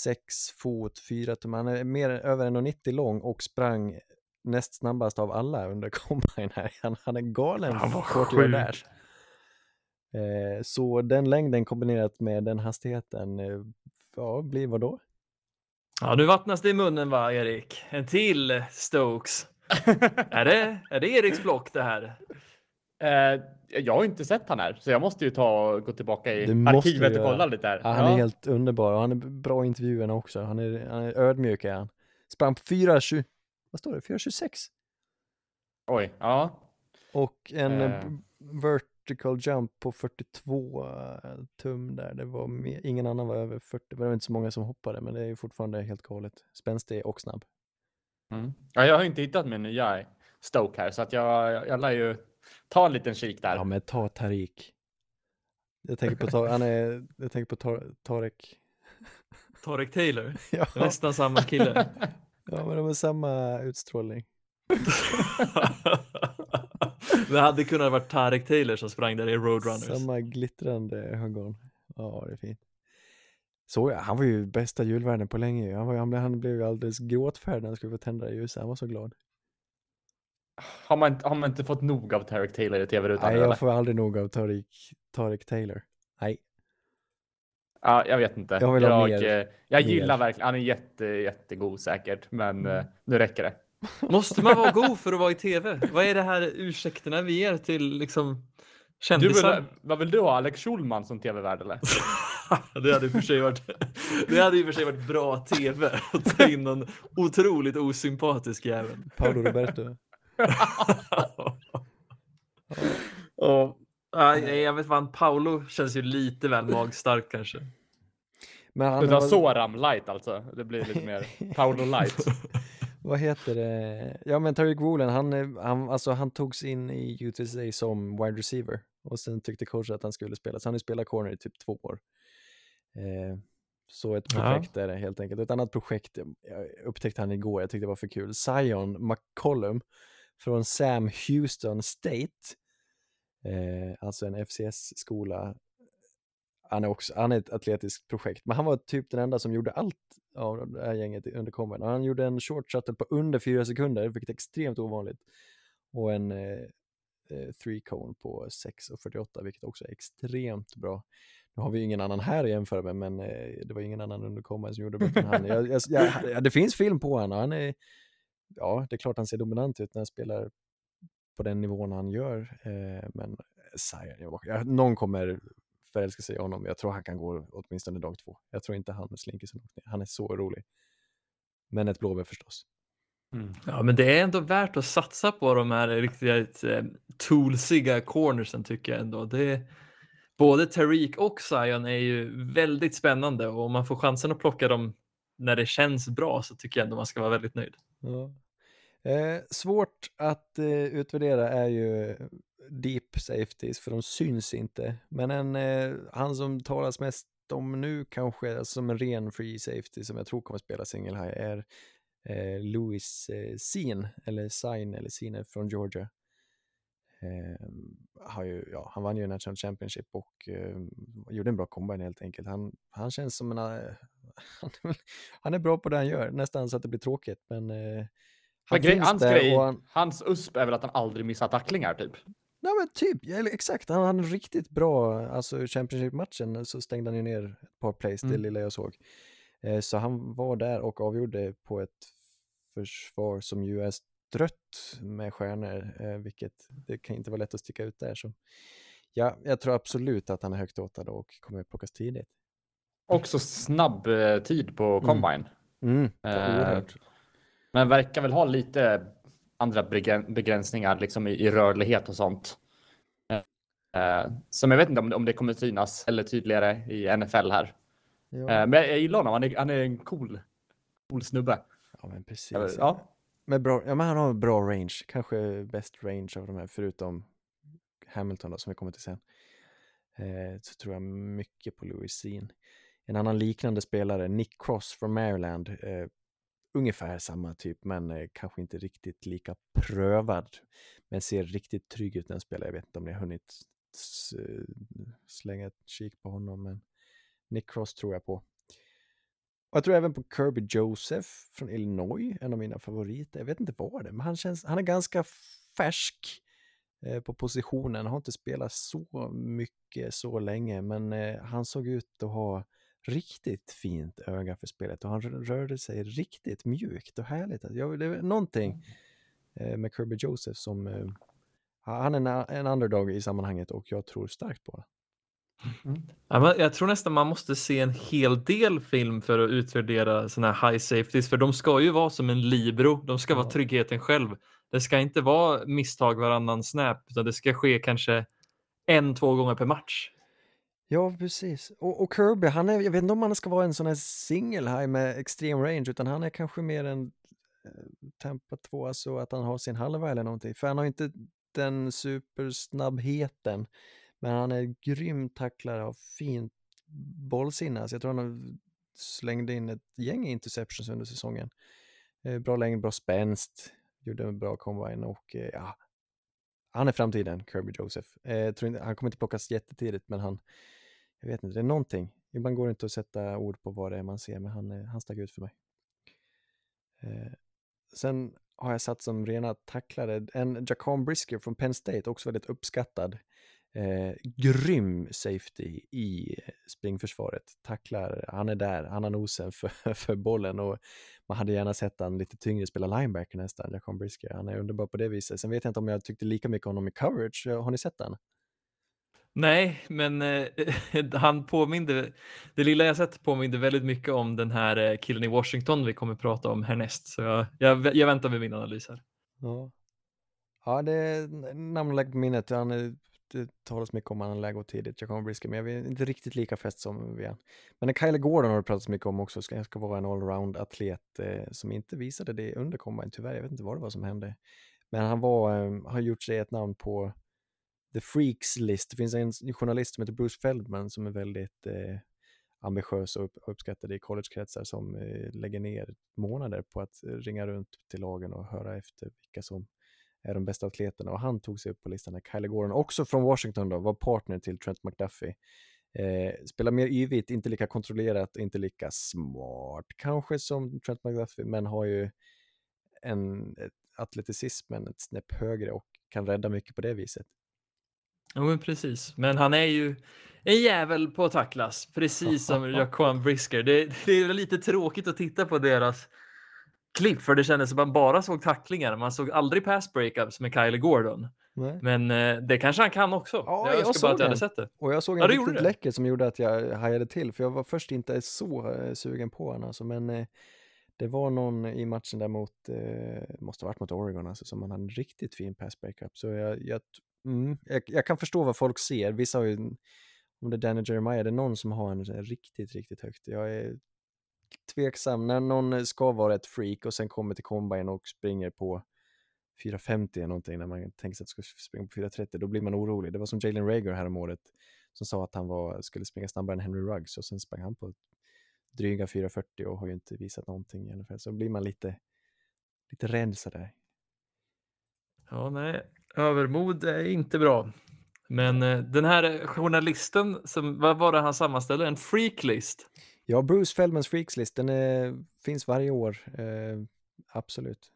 sex fot, fyra tum, han är mer över 1,90 lång och sprang näst snabbast av alla under combine här. Han, han är galen Han var sjuk. där. Eh, så den längden kombinerat med den hastigheten, eh, ja, blir vad då? Ja, nu vattnas det i munnen va, Erik? En till Stokes. är, det, är det Eriks block det här? Eh, jag har inte sett han här, så jag måste ju ta och gå tillbaka i arkivet och kolla lite här. Ja, han är helt underbar och han är bra i intervjuerna också. Han är, han är ödmjuk är han. Sprang på 4,20, vad står det, 4,26? Oj, ja. Och en Eh. eh. Vertical jump på 42 tum där. Det var mer, ingen annan var över 40. Det var inte så många som hoppade, men det är ju fortfarande helt galet. Spänstig och snabb. Mm. ja. Jag har inte hittat min nya Stoke här, så att jag, jag, jag lär ju ta en liten kik där. Ja, men ta Tarik. Jag tänker på, Ta- han är, jag tänker på Tar, Tarek. Tarek Taylor? Ja, Nästan samma kille. ja, men de har samma utstrålning. Det hade kunnat varit Tarek Taylor som sprang där i Roadrunners. Samma glittrande ögon. Ja, det är fint. Så ja, han var ju bästa julvärden på länge. Han, var, han, blev, han blev ju alldeles gråtfärdig när han skulle få tända ljuset. Han var så glad. Har, man, inte- har man inte fått nog av Tarek Taylor i tv-rutan? Nej, eller? jag får aldrig nog av Tarik, Tarik Taylor. Nej, Ja, jag vet inte. Jag vill ha jag, mer. eh, jag gillar Mer. verkligen, han är jätte, jättegod säkert, men Mm. eh, nu räcker det. Måste man vara god för att vara i tv? Vad är det här ursäkterna vi ger till liksom Du kändisar? vill, vad vill du ha? Alex Schulman som tv-värd eller? det hade i och för sig varit, det hade i och för sig varit bra tv att ta in någon otroligt osympatisk jävel. Paolo Roberto. Och, nej, jag vet fan, Paolo känns ju lite väl magstark kanske. Men han Du tar har- Soram light alltså? Det blir lite mer Paolo light. Vad heter det? Ja men Tariq Woolen, han, han, alltså, han togs in i UTSA som wide receiver och sen tyckte coachen att han skulle spela, så han har spelat corner i typ två år. Eh, så ett projekt ja. är det helt enkelt. Ett annat projekt upptäckte han igår, jag tyckte det var för kul. Zion McCollum från Sam Houston State, eh, alltså en FCS-skola. Han är, också, han är ett atletiskt projekt, men han var typ den enda som gjorde allt av det här gänget under komben. Han gjorde en short shuttle på under fyra sekunder, vilket är extremt ovanligt. Och en eh, eh three cone på 6.48, vilket också är extremt bra. Nu har vi ingen annan här att jämföra med, men eh, det var ingen annan under som gjorde bättre än han. Jag, jag, jag, det finns film på honom han är, ja, det är klart han ser dominant ut när han spelar på den nivån han gör, eh, men eh, Zion, jag, någon kommer förälska sig i honom. Jag tror han kan gå åtminstone dag två. Jag tror inte han slinker så långt ner. Han är så rolig. Men ett blåbär förstås. Mm. Ja, men det är ändå värt att satsa på de här riktigt eh, toolsiga cornersen tycker jag ändå. Det, både Tariq och Zion är ju väldigt spännande och om man får chansen att plocka dem när det känns bra så tycker jag ändå man ska vara väldigt nöjd. Ja. Eh, svårt att eh, utvärdera är ju deep safeties för de syns inte. Men en, eh, han som talas mest om nu kanske alltså som en ren free safety som jag tror kommer spela single high är eh, Louis eh, Sin eller Sign eller Sine från Georgia. Eh, har ju, ja, han vann ju National Championship och eh, gjorde en bra combine helt enkelt. Han, han känns som en... Uh, han är bra på det han gör, nästan så att det blir tråkigt. Men, uh, han grej, hans, grej, han, hans USP är väl att han aldrig missar tacklingar typ? Nej men typ, eller exakt. Han hade riktigt bra, alltså Championship-matchen så stängde han ju ner ett par plays, mm. det lilla jag såg. Eh, så han var där och avgjorde på ett försvar som ju är strött med stjärnor, eh, vilket det kan inte vara lätt att sticka ut där. Så ja, jag tror absolut att han är högt åtad och kommer att plockas tidigt. Också snabb eh, tid på mm. combine. Mm. Mm, men verkar väl ha lite andra begränsningar liksom i, i rörlighet och sånt. Eh, som jag vet inte om, om det kommer synas eller tydligare i NFL här. Ja. Eh, men jag gillar honom, han är, han är en cool, cool snubbe. Ja men precis. Ja. Med bra, ja, men han har bra range, kanske bäst range av de här förutom Hamilton då, som vi kommer till sen. Eh, så tror jag mycket på Louis Sean. En annan liknande spelare, Nick Cross från Maryland, eh, ungefär samma typ, men eh, kanske inte riktigt lika prövad. Men ser riktigt trygg ut när han spelar. Jag vet inte om ni har hunnit slänga ett kik på honom, men Nick Cross tror jag på. Och jag tror även på Kirby Joseph från Illinois, en av mina favoriter. Jag vet inte vad det är, men han, känns, han är ganska färsk eh, på positionen. Han har inte spelat så mycket så länge, men eh, han såg ut att ha riktigt fint öga för spelet och han rörde sig riktigt mjukt och härligt. Jag, det är någonting mm. eh, med Kirby Joseph som eh, han är en, en underdog i sammanhanget och jag tror starkt på det. Mm. jag tror nästan man måste se en hel del film för att utvärdera sådana här high safeties, för de ska ju vara som en libero. De ska ja. vara tryggheten själv. Det ska inte vara misstag varannan snap, utan det ska ske kanske en, två gånger per match. Ja, precis. Och, och, Kirby, han är, jag vet inte om han ska vara en sån här single high med extrem range, utan han är kanske mer en eh, tempa 2, alltså att han har sin halva eller någonting. För han har inte den supersnabbheten, men han är grym tacklare, av fint bollsinne. Så jag tror han slängde in ett gäng interceptions under säsongen. Eh, bra längd, bra spänst, gjorde en bra combine och eh, ja, han är framtiden, Kirby Joseph. Eh, tror inte, han kommer inte plockas jättetidigt, men han, jag vet inte, det är någonting. Ibland går det inte att sätta ord på vad det är man ser, men han, eh, han stack ut för mig. Eh, sen har jag satt som rena tacklare en Jacon Brisker från Penn State, också väldigt uppskattad. Eh, grym safety i springförsvaret. Tacklar, han är där, han har nosen för, för bollen och man hade gärna sett han lite tyngre spela linebacker nästan, Jacon Brisker. Han är underbar på det viset. Sen vet jag inte om jag tyckte lika mycket om honom i coverage. Har ni sett den? Nej, men eh, han påminde, det lilla jag sett påminde väldigt mycket om den här eh, killen i Washington vi kommer prata om härnäst. Så jag, jag, jag väntar med min analys här. Ja, ja det är namnlagt på minnet. Han är det talas mycket om att han lär gå tidigt, Jacob briska, men jag är inte riktigt lika fäst som vi är. Men Kyle Gordon har det pratats mycket om också, ska, ska vara en allround-atlet eh, som inte visade det under combine, tyvärr. Jag vet inte vad det var som hände. Men han var, eh, har gjort sig ett namn på The Freaks list. Det finns en journalist som heter Bruce Feldman som är väldigt eh, ambitiös och uppskattad i collegekretsar som eh, lägger ner månader på att eh, ringa runt till lagen och höra efter vilka som är de bästa atleterna och han tog sig upp på listan här. Kylie Gordon, också från Washington då, var partner till Trent McDuffie. Eh, spelar mer yvigt, inte lika kontrollerat, inte lika smart kanske som Trent McDuffie, men har ju en atleticismen ett snäpp högre och kan rädda mycket på det viset. Ja, men precis. Men han är ju en jävel på att tacklas, precis som Jaquan Brisker. Det, det, är lite tråkigt att titta på deras klipp, för det kändes som man bara såg tacklingar. Man såg aldrig pass breakups med Kylie Gordon. Nej. Men eh, det kanske han kan också. Ja, jag, jag såg bara att jag hade sett det. Och jag såg en ja, riktigt läcker som gjorde att jag hajade till, för jag var först inte så eh, sugen på honom. Alltså, men eh, det var någon i matchen där mot, måste ha varit mot Oregon, alltså, som man hade en riktigt fin pass breakup. Så jag, jag, mm, jag, jag, kan förstå vad folk ser. Vissa har ju, om det är Danny Jeremiah, det någon som har en riktigt, riktigt högt. Jag är tveksam när någon eh, ska vara ett freak och sen kommer till combine och springer på 4.50 eller någonting när man tänker sig att ska springa på 4.30, då blir man orolig. Det var som Jalen Rager häromåret året som sa att han var, skulle springa snabbare än Henry Ruggs och sen sprang han på dryga 4.40 och har ju inte visat någonting i alla fall. Så blir man lite, lite rädd sådär. Ja, nej, övermod är inte bra. Men eh, den här journalisten, som, vad var det han sammanställde? En freaklist? Ja, Bruce Feldmans freakslist, den är, finns varje år. Eh, absolut.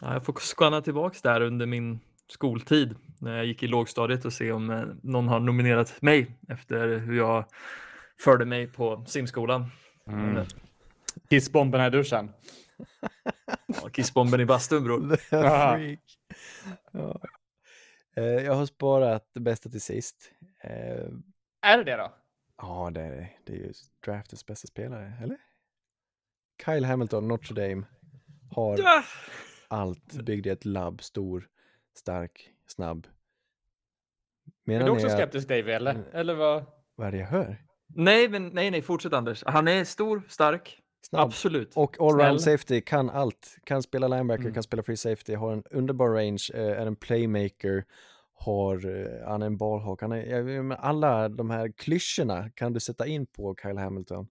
Ja, jag får skanna tillbaks där under min skoltid när jag gick i lågstadiet och se om eh, någon har nominerat mig efter hur jag förde mig på simskolan. Mm. Kissbomben i duschen. Ja, kissbomben i bastun bror. Ja. Eh, jag har sparat det bästa till sist. Eh, är det det då? Ja, det är det. Det är ju draftens bästa spelare, eller? Kyle Hamilton, Notre Dame, har ja. allt. Byggde ett labb, stor, stark, snabb. Menar är du också skeptisk Davy, eller? Mm. Eller vad? Vad är det jag hör? Nej, men nej, nej, fortsätt Anders. Han är stor, stark, Snabb. Absolut. Och allround safety, kan allt. Kan spela linebacker, mm. kan spela free safety, har en underbar range, eh, är en playmaker, har, eh, han är en ballhawk. Han är, alla de här klyschorna kan du sätta in på Kyle Hamilton.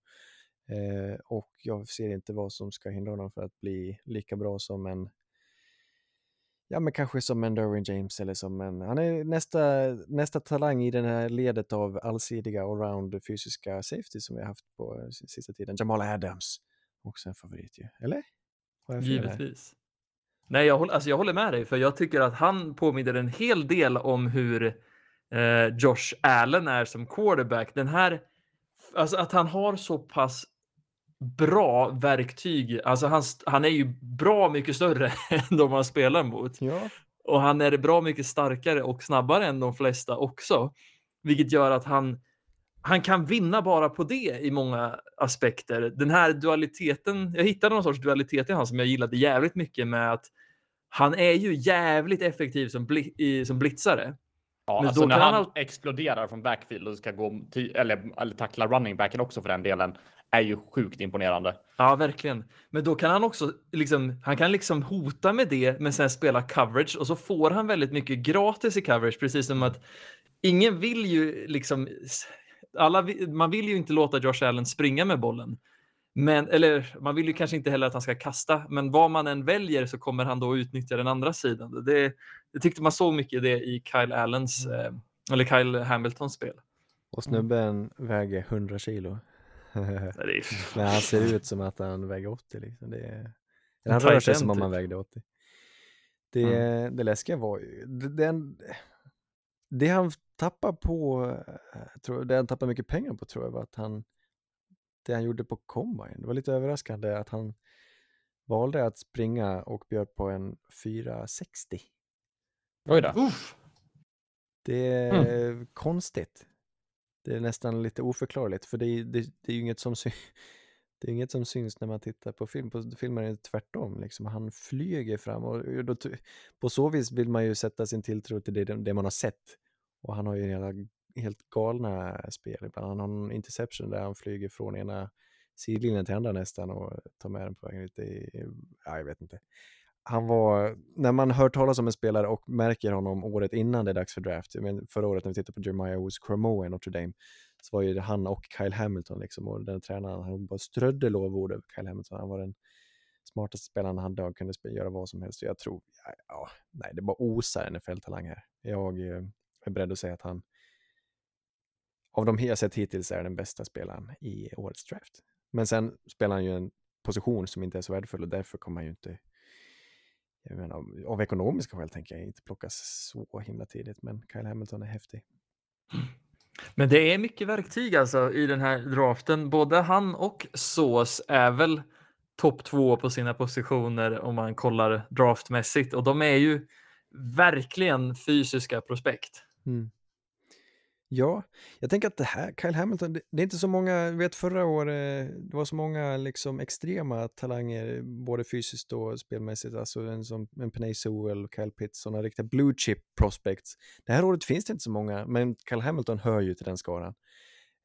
Eh, och jag ser inte vad som ska hindra honom för att bli lika bra som en ja men kanske som en Derwin James eller som en, han är nästa, nästa talang i det här ledet av allsidiga allround fysiska safety som vi har haft på eh, sista tiden. Jamal Adams, också en favorit ju, eller? Givetvis. Nej, jag håller, alltså jag håller med dig, för jag tycker att han påminner en hel del om hur eh, Josh Allen är som quarterback. Den här, alltså att han har så pass bra verktyg. Alltså han, han är ju bra mycket större än de han spelar mot. Ja. Och han är bra mycket starkare och snabbare än de flesta också. Vilket gör att han, han kan vinna bara på det i många aspekter. Den här dualiteten, jag hittade någon sorts dualitet i han som jag gillade jävligt mycket med att han är ju jävligt effektiv som, bli, som blitzare. Ja, Men alltså när han, han exploderar från backfield och ska gå eller, eller tackla running backen också för den delen är ju sjukt imponerande. Ja, verkligen. Men då kan han också liksom, han kan liksom hota med det, men sen spela coverage och så får han väldigt mycket gratis i coverage, precis som att ingen vill ju liksom, alla, man vill ju inte låta Josh Allen springa med bollen. Men, eller man vill ju kanske inte heller att han ska kasta, men vad man än väljer så kommer han då utnyttja den andra sidan. Det, det tyckte man såg mycket det i Kyle Allens, mm. eh, eller Kyle Hamiltons spel. Och snubben väger 100 kilo. Men han ser ut som att han väger 80 liksom. Det är... Han rör sig som om han typ. vägde 80. Det, mm. det läskiga var ju, det, det, det han tappar på, eh, tror, det han tappar mycket pengar på tror jag var att han, det han gjorde på combine, det var lite överraskande att han valde att springa och bjöd på en 460. Oj då. Uff. Det är mm. konstigt. Det är nästan lite oförklarligt för det, det, det är ju inget som, det är inget som syns när man tittar på film. På filmen är det tvärtom, liksom. han flyger fram och då, på så vis vill man ju sätta sin tilltro till det, det man har sett Och han har ju hela, helt galna spel ibland. Han har en interception där han flyger från ena sidlinjen till andra nästan och tar med den på vägen ut. Ja, jag vet inte. Han var, när man hör talas om en spelare och märker honom året innan det är dags för draft, men förra året när vi tittade på Jeremiah Owens Cromo i Notre Dame, så var ju det han och Kyle Hamilton liksom, och den tränaren, han bara strödde lovord över Kyle Hamilton. Han var den smartaste spelaren han hade och kunde göra vad som helst. Jag tror, ja, ja nej, det bara osar NFL-talang här. Jag eh, är beredd att säga att han, av de jag sett hittills, är den bästa spelaren i årets draft. Men sen spelar han ju en position som inte är så värdefull och därför kommer han ju inte, jag menar, av ekonomiska skäl tänker jag inte plockas så himla tidigt, men Kyle Hamilton är häftig. Men det är mycket verktyg alltså i den här draften. Både han och Sås är väl topp två på sina positioner om man kollar draftmässigt och de är ju verkligen fysiska prospekt. Mm. Ja, jag tänker att det här, Kyle Hamilton, det, det är inte så många, du vet förra året, det var så många liksom extrema talanger, både fysiskt och spelmässigt, alltså en som en Penay Sewell, Kyle Pitts, sådana riktiga blue chip prospects. Det här året finns det inte så många, men Kyle Hamilton hör ju till den skaran.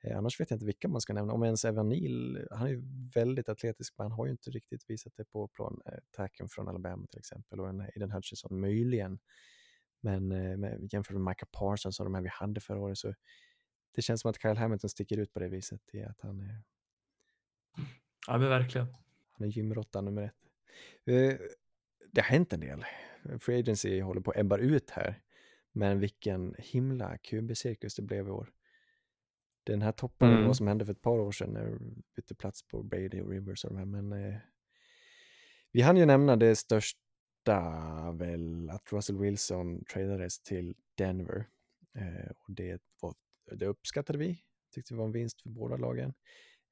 Eh, annars vet jag inte vilka man ska nämna, om ens Evan Neal, han är ju väldigt atletisk, men han har ju inte riktigt visat det på plan, eh, tacken från Alabama till exempel, och en Aiden Hutchinson möjligen. Men eh, med, jämfört med Micah Parsons och de här vi hade förra året så det känns som att Kyle Hamilton sticker ut på det viset i att han är... Ja, men verkligen. Han är gymråttan nummer ett. Eh, det har hänt en del. Free Agency håller på att ebbar ut här. Men vilken himla QB-cirkus det blev i år. Den här toppen mm. vad som hände för ett par år sedan när vi bytte plats på Brady och Rivers och de här. Men eh, vi hann ju nämna det största väl att Russell Wilson tradades till Denver. Eh, och det, var, det uppskattade vi, tyckte det var en vinst för båda lagen.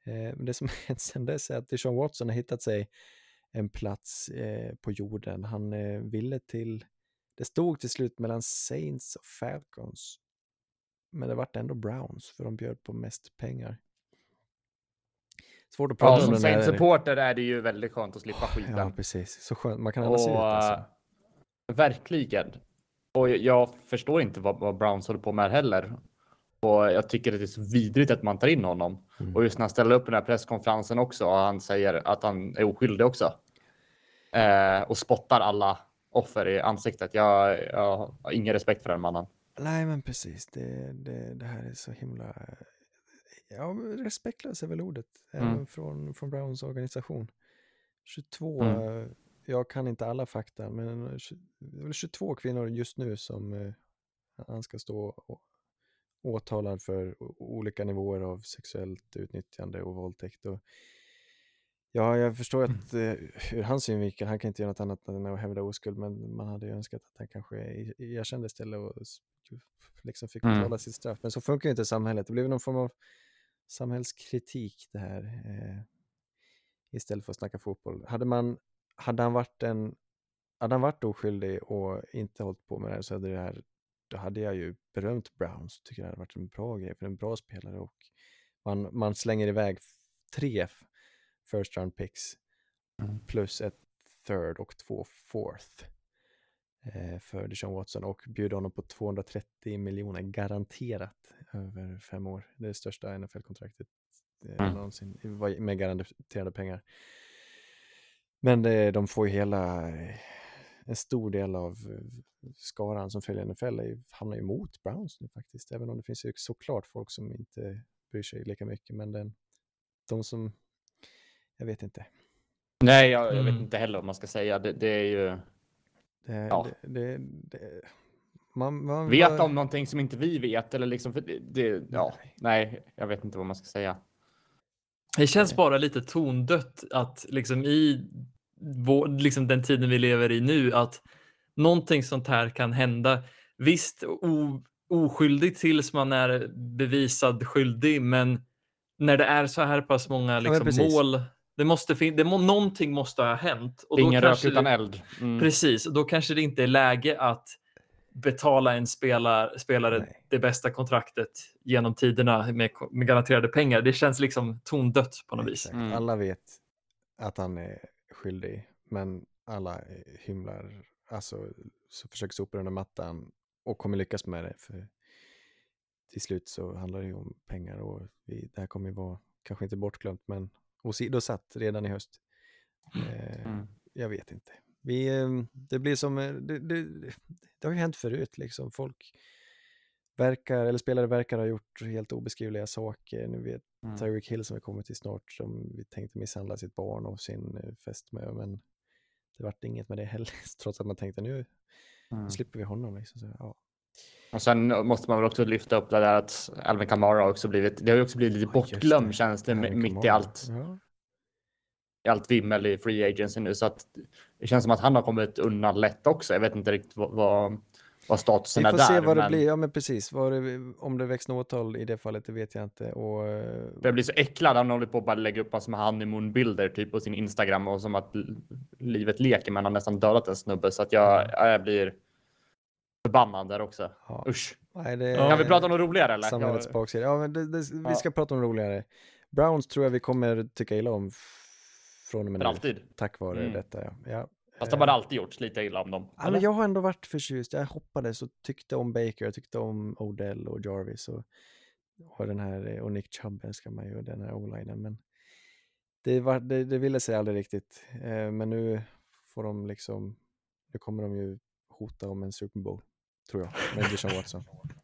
Eh, men det som hänt sedan dess är att Deshaun Watson har hittat sig en plats eh, på jorden. Han eh, ville till, det stod till slut mellan Saints och Falcons. Men det vart ändå Browns, för de bjöd på mest pengar. Svårt att prata ja, om som Saints supporter är det ju väldigt skönt att slippa skiten. Ja, precis. Så skönt. Man kan andas ut alltså. Eh, verkligen. Och jag förstår inte vad, vad Browns håller på med heller. Och jag tycker att det är så vidrigt att man tar in honom. Mm. Och just när han ställer upp den här presskonferensen också och han säger att han är oskyldig också. Eh, och spottar alla offer i ansiktet. Jag, jag har ingen respekt för den mannen. Nej, men precis. Det, det, det här är så himla ja, respektlös är väl ordet, mm. även från, från Browns organisation. 22, mm. jag kan inte alla fakta, men det är 22 kvinnor just nu som eh, han ska stå åtalad för olika nivåer av sexuellt utnyttjande och våldtäkt. Och, ja, jag förstår mm. att eh, ur hans synvinkel, han kan inte göra något annat än att hävda oskuld, men man hade ju önskat att han kanske erkände istället och liksom fick betala mm. sitt straff. Men så funkar ju inte samhället. Det blev någon form av samhällskritik det här eh, istället för att snacka fotboll. Hade, man, hade, han varit en, hade han varit oskyldig och inte hållit på med det här så hade det här, då hade jag ju berömt Browns. Tycker det hade varit en bra grej för en bra spelare och man, man slänger iväg tre first round picks mm. plus ett third och två fourth eh, för Deshaun Watson och bjuder honom på 230 miljoner garanterat över fem år. Det är det största NFL-kontraktet eh, mm. någonsin med garanterade pengar. Men det, de får ju hela, en stor del av skaran som följer NFL är, hamnar ju emot Browns nu faktiskt. Även om det finns ju såklart folk som inte bryr sig lika mycket. Men den, de som, jag vet inte. Nej, jag, jag vet mm. inte heller vad man ska säga. Det, det är ju... Det, ja. det, det, man, man vet var... om någonting som inte vi vet eller liksom för det, ja, nej, jag vet inte vad man ska säga. Det känns bara lite tondött att liksom i vår, liksom den tiden vi lever i nu att någonting sånt här kan hända. Visst o, oskyldig tills man är bevisad skyldig, men när det är så här pass många liksom, ja, mål det måste fin- det må, någonting måste ha hänt. Och Ingen rök utan eld. Mm. Precis, då kanske det inte är läge att betala en spelar, spelare Nej. det bästa kontraktet genom tiderna med, med, garanterade pengar. Det känns liksom tondött på något Exakt. vis. Mm. Alla vet att han är skyldig, men alla hymlar, alltså så försöker sopa under mattan och kommer lyckas med det. För till slut så handlar det ju om pengar och vi, det här kommer ju vara, kanske inte bortglömt, men åsidosatt redan i höst. Eh, Mm. Jag vet inte. Vi, eh, det blir som, eh, det, det, det har ju hänt förut liksom. Folk verkar, eller spelare verkar ha gjort helt obeskrivliga saker. Nu vet Mm. Tyreek Hill som vi kommer till snart, som vi tänkte misshandla sitt barn och sin eh, fästmö, men det vart inget med det heller, trots att man tänkte nu Mm. slipper vi honom. Liksom. Så, ja. Och sen måste man väl också lyfta upp det där att Alvin Kamara också blivit, det har ju också blivit lite bortglömd känns det mitt i allt, Ja. Allt vimmel i free agency nu så att det känns som att han har kommit undan lätt också. Jag vet inte riktigt vad, vad, vad statusen Vi är får där. se vad det men blir, ja men precis, det, om det väcks något åtal i det fallet, det vet jag inte. Och, eh, Jag blir så äcklad. Han håller på att bara lägga upp massor med honeymoon-bilder typ på sin Instagram och som att livet leker men han har nästan dödat en snubbe så att jag, ja, jag blir förbannad där också. ja. Usch. Nej, det, Kan vi prata om något roligare eller? Samhällets baksida. Ja, men det, det, vi Ja. ska prata om roligare. Browns tror jag vi kommer tycka illa om från och med för nu. alltid. Tack vare Mm. detta, ja. ja. Fast de har alltid gjort lite illa om dem. Men jag har ändå varit förtjust. Jag hoppades och tyckte om Baker, jag tyckte om Odell och Jarvis och, och den här, eh, och Nick Chubb älskar man ju, och den här o-linen. Men det, var, det, det ville sig aldrig riktigt. Eh, men nu får de liksom, nu kommer de ju hota om en Super Bowl, tror jag, med Deshaun Watson.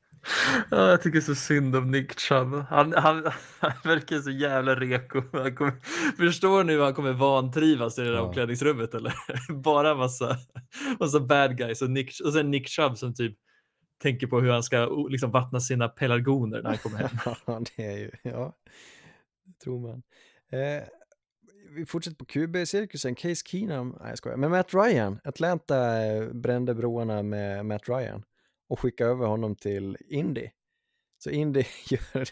Ja, jag tycker så synd om Nick Chubb. Han, han, han verkar så jävla reko. Han kommer, förstår nu hur han kommer vantrivas i det där Ja. omklädningsrummet eller? Bara massa, massa bad guys och, Nick, och sen Nick Chubb som typ tänker på hur han ska liksom vattna sina pelargoner när han kommer hem. Ja, det är ju, ja, det tror man. Eh, vi fortsätter på QB-cirkusen, Case Keenum, nej jag skojar, men Matt Ryan, Atlanta eh, brände broarna med Matt Ryan och skickade över honom till Indy. Så Indy gör,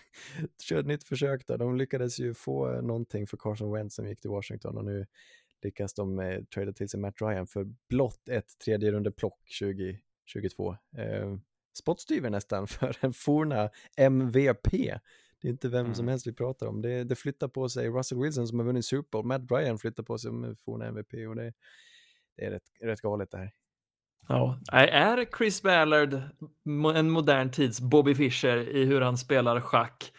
kör ett nytt försök där, de lyckades ju få någonting för Carson Wentz som gick till Washington och nu lyckas de eh, trada till sig Matt Ryan för blott ett tredje runde plock 2022. Eh, spottstyver nästan för en forna MVP. Det är inte vem som Mm. helst vi pratar om. Det, det flyttar på sig Russell Wilson som har vunnit Super Bowl, Matt Ryan flyttar på sig som en forna MVP och det, det är rätt, rätt galet det här. Ja, är- Chris Ballard en modern tids Bobby Fischer i hur han spelar schack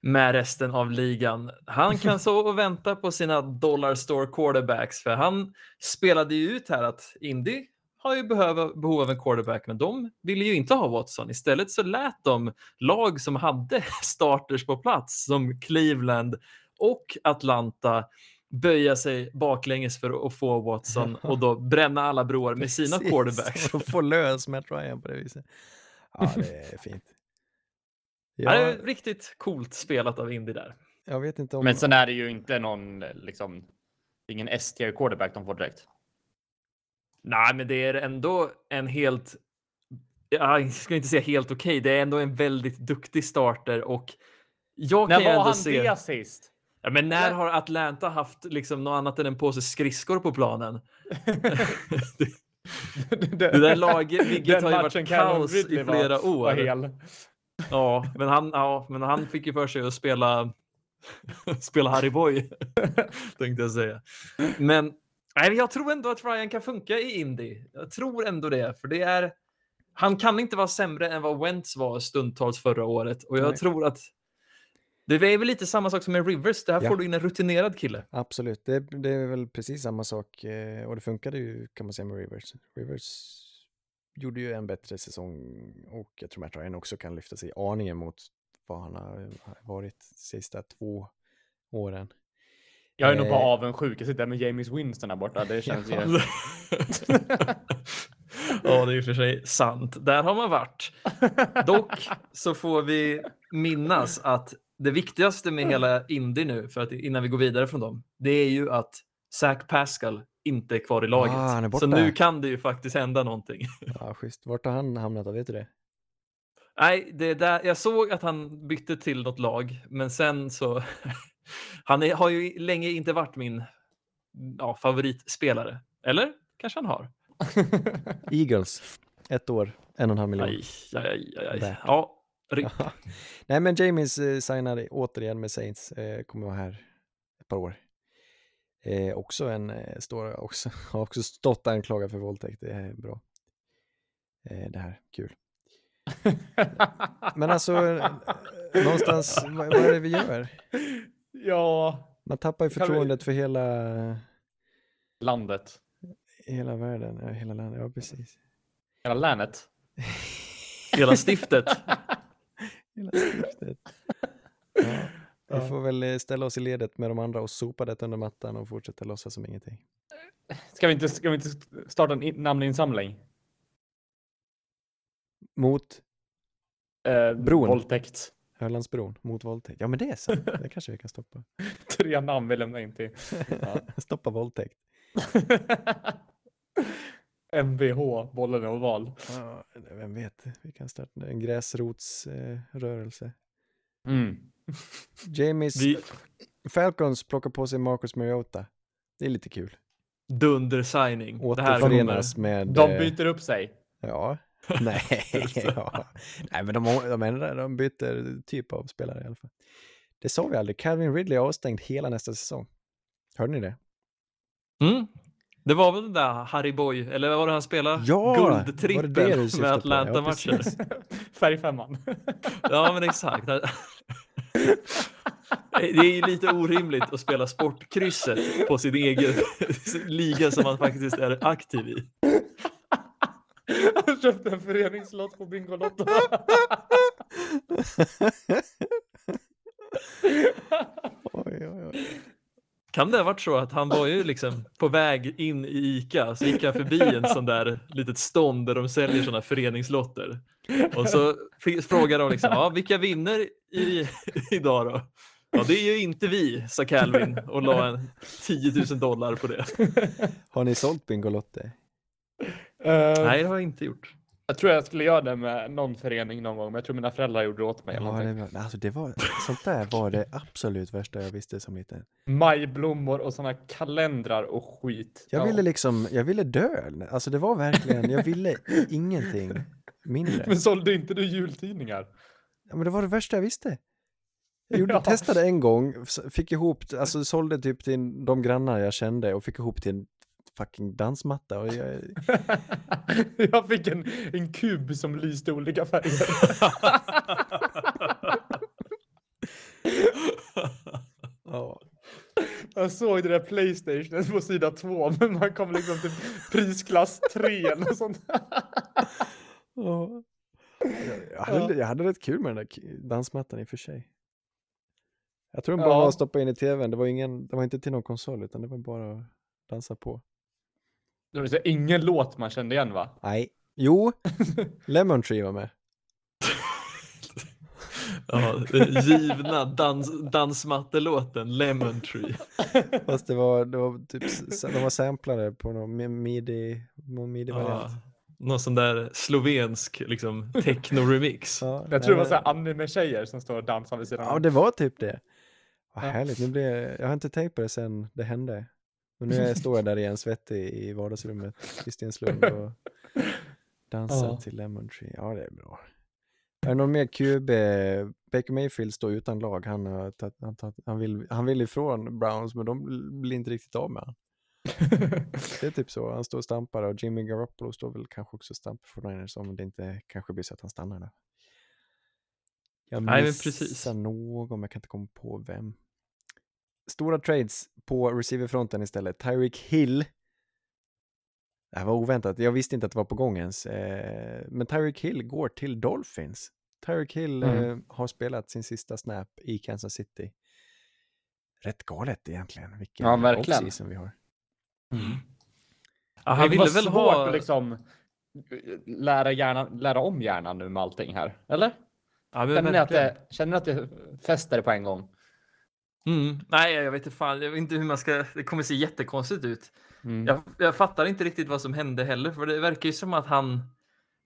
med resten av ligan? Han kan så och vänta på sina dollar store quarterbacks för han spelade ju ut här att Indy har ju behöv, behov av en quarterback men de ville ju inte ha Watson. Istället så lät de lag som hade starters på plats som Cleveland och Atlanta böja sig baklänges för att få Watson och då bränna alla broar med sina Precis, quarterbacks. Och få lös Matt Ryan på det viset. Ja, det är fint. Ja, det är riktigt coolt spelat av Indy där. jag vet inte om... Men sen är det ju inte någon liksom, ingen S-tier quarterback de får direkt. Nej, men det är ändå en helt, ja, jag ska inte säga helt okej, det är ändå en väldigt duktig starter och jag När kan ju var ändå han se... det sist? Ja, men när har Atlanta haft liksom något annat än en påse skridskor på planen? Det där lagbygget har ju varit kaos i flera år. Var hel. Ja, men han, ja, men han fick ju för sig att spela, spela Harry Boy, tänkte jag säga. Men nej, jag tror ändå att Ryan kan funka i Indy. Jag tror ändå det, för det är... Han kan inte vara sämre än vad Wentz var stundtals förra året och jag Nej. tror att det är väl lite samma sak som med Rivers. Det här Ja. får du in en rutinerad kille. Absolut, det, det är väl precis samma sak eh, och det funkade ju kan man säga med Rivers. Rivers gjorde ju en bättre säsong och jag tror Matt Ryan också kan lyfta sig aningen mot vad han har varit de sista två åren. Jag är nog bara Eh. avundsjuk. Jag sitter där med James Winston där borta. Det känns ju... ja, det är och för sig sant. Där har man varit. Dock så får vi minnas att det viktigaste med hela Indy nu, för att innan vi går vidare från dem, det är ju att Zach Pascal inte är kvar i laget. Ah, så nu kan det ju faktiskt hända någonting. Ja, schysst. Vart har han hamnat då? Vet du det? Nej, det är där, jag såg att han bytte till något lag, men sen så... han är, har ju länge inte varit min ja, favoritspelare. Eller? Kanske han har. Eagles, ett år, en och en halv miljon. Aj, aj, aj, aj. Ja, Ja. Nej, men James eh, signade återigen med Saints, eh, kommer vara här ett par år. Eh, också en, eh, står också, har också stått anklagad för våldtäkt, det är bra. Eh, det här, kul. Men alltså, eh, någonstans, vad, vad är det vi gör? ja, Man tappar ju Kan vi- förtroendet för hela, landet. hela världen, ja, hela landet, ja precis. Hela länet. Hela stiftet. Hela stiftet. Ja, vi får väl eh, ställa oss i ledet med de andra och sopa det under mattan och fortsätta låtsas som ingenting. Ska vi inte, ska vi inte starta en in- namninsamling? Mot Eh, Bron. Våldtäkt. Ölandsbron, mot våldtäkt. Ja men det är sant, det kanske vi kan stoppa. Tre namn vi lämnar in till. Ja. stoppa våldtäkt. MVH, bollen är oval. Ja, vem vet, vi kan starta en gräsrotsrörelse. Mm. Jamies Vi Falcons plockar på sig Marcus Mariota. Det är lite kul. dunder-signing. Det här. Återförenas med... De eh, byter upp sig. Ja. Nej, ja. Nej men de, de, ändrar, de byter typ av spelare i alla fall. Det sa vi aldrig. Calvin Ridley är avstängd hela nästa säsong. Hörde ni det? Mm. Det var väl den där Harry Boy, eller vad var det han spelade? Ja, Guldtrippel med? Ja, Atlanta-matcher. precis. Färgfemman. Ja, men exakt. Det är ju lite orimligt att spela sportkrysset på sin egen liga som man faktiskt är aktiv i. Han köpte en föreningslott på Bingolotto. Oj, oj, oj. Kan det ha varit så att han var ju liksom på väg in i ICA så gick han förbi en sån där litet stånd där de säljer såna föreningslotter. Och så frågar de liksom, ja, vilka vinner i, idag då? Ja, det är ju inte vi, sa Calvin och la en 10 000 dollar på det. Har ni sålt Bingolotte? Eh, Nej, det har jag inte gjort. Jag tror jag skulle göra det med någon förening någon gång, men jag tror mina föräldrar gjorde det åt mig. Ja, det var, alltså det var, sånt där var det absolut värsta jag visste som liten. Majblommor och såna kalendrar och skit. Jag Ja. ville liksom, jag ville dö. Alltså det var verkligen, jag ville ingenting mindre. Men sålde inte du jultidningar? Ja, men det var det värsta jag visste. Jag gjorde, Ja. testade en gång, fick ihop, alltså sålde typ till de grannar jag kände och fick ihop till en fucking dansmatta. Och jag, jag fick en, en kub som lyste olika färger. ja. Jag såg det där Playstation på sida två, men man kom liksom till prisklass 3 eller sånt. Ja. Jag, hade, jag hade rätt kul med den där dansmattan i och för sig. Jag tror den bara Ja. var att stoppa in i tvn. Det var, ingen, det var inte till någon konsol utan det var bara att dansa på. Det var så ingen låt man kände igen va? Nej. Jo, Lemon Tree var med. Ja, givna dans, dansmattelåten Lemon Tree. Fast det var, det var typ, de var samplade på någon mi- midi, någon midi-variant. Ja, någon sån där slovensk liksom, techno-remix. Ja, Jag tror det var nej, så här anime-tjejer som står och dansar vid sidan Ja, det var typ det. Vad härligt. Nu blir jag, jag har inte tänkt på det sen det hände. Men nu jag står jag där igen svettig i vardagsrummet i Stenslund och dansar Ja. till Lemon Tree. Ja, det är bra. Är det någon mer QB? Baker Mayfield står utan lag. Han, har han, han, vill, han vill ifrån Browns, men de blir inte riktigt av med honom. Det är typ så. Han står och stampar och Jimmy Garoppolo står väl kanske också och stampar för Niners om det inte kanske blir så att han stannar där. Jag Nej, men missar precis. någon, men jag kan inte komma på vem. Stora trades på receiverfronten istället. Tyreek Hill. Det här var oväntat. Jag visste inte att det var på gång ens. Eh, men Tyreek Hill går till Dolphins. Tyreek Hill Mm. eh, har spelat sin sista snap i Kansas City. Rätt galet egentligen. Vilken Ja, verkligen. offseason vi har. Ja, han det var ville väl ha... liksom lära, hjärnan, lära om hjärnan nu med allting här. Eller? Ja, men Känner ni, att det, känner ni att det fäster på en gång? Mm. Nej, jag vet inte fan. Jag vet inte hur man ska... Det kommer se jättekonstigt ut. Mm. Jag, jag fattar inte riktigt vad som hände heller, för det verkar ju som att han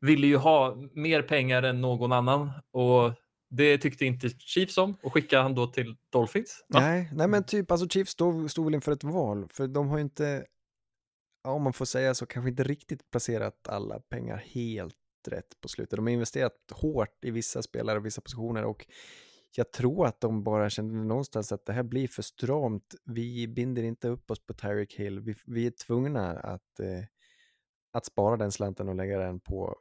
ville ju ha mer pengar än någon annan och det tyckte inte Chiefs om och skickade han då till Dolphins. Va? Nej, nej men typ, alltså Chiefs stod, stod väl inför ett val, för de har ju inte, ja, om man får säga så, kanske inte riktigt placerat alla pengar helt rätt på slutet. De har investerat hårt i vissa spelare och vissa positioner och jag tror att de bara kände någonstans att det här blir för stramt. Vi binder inte upp oss på Tyreek Hill. Vi, vi är tvungna att, eh, att spara den slanten och lägga den på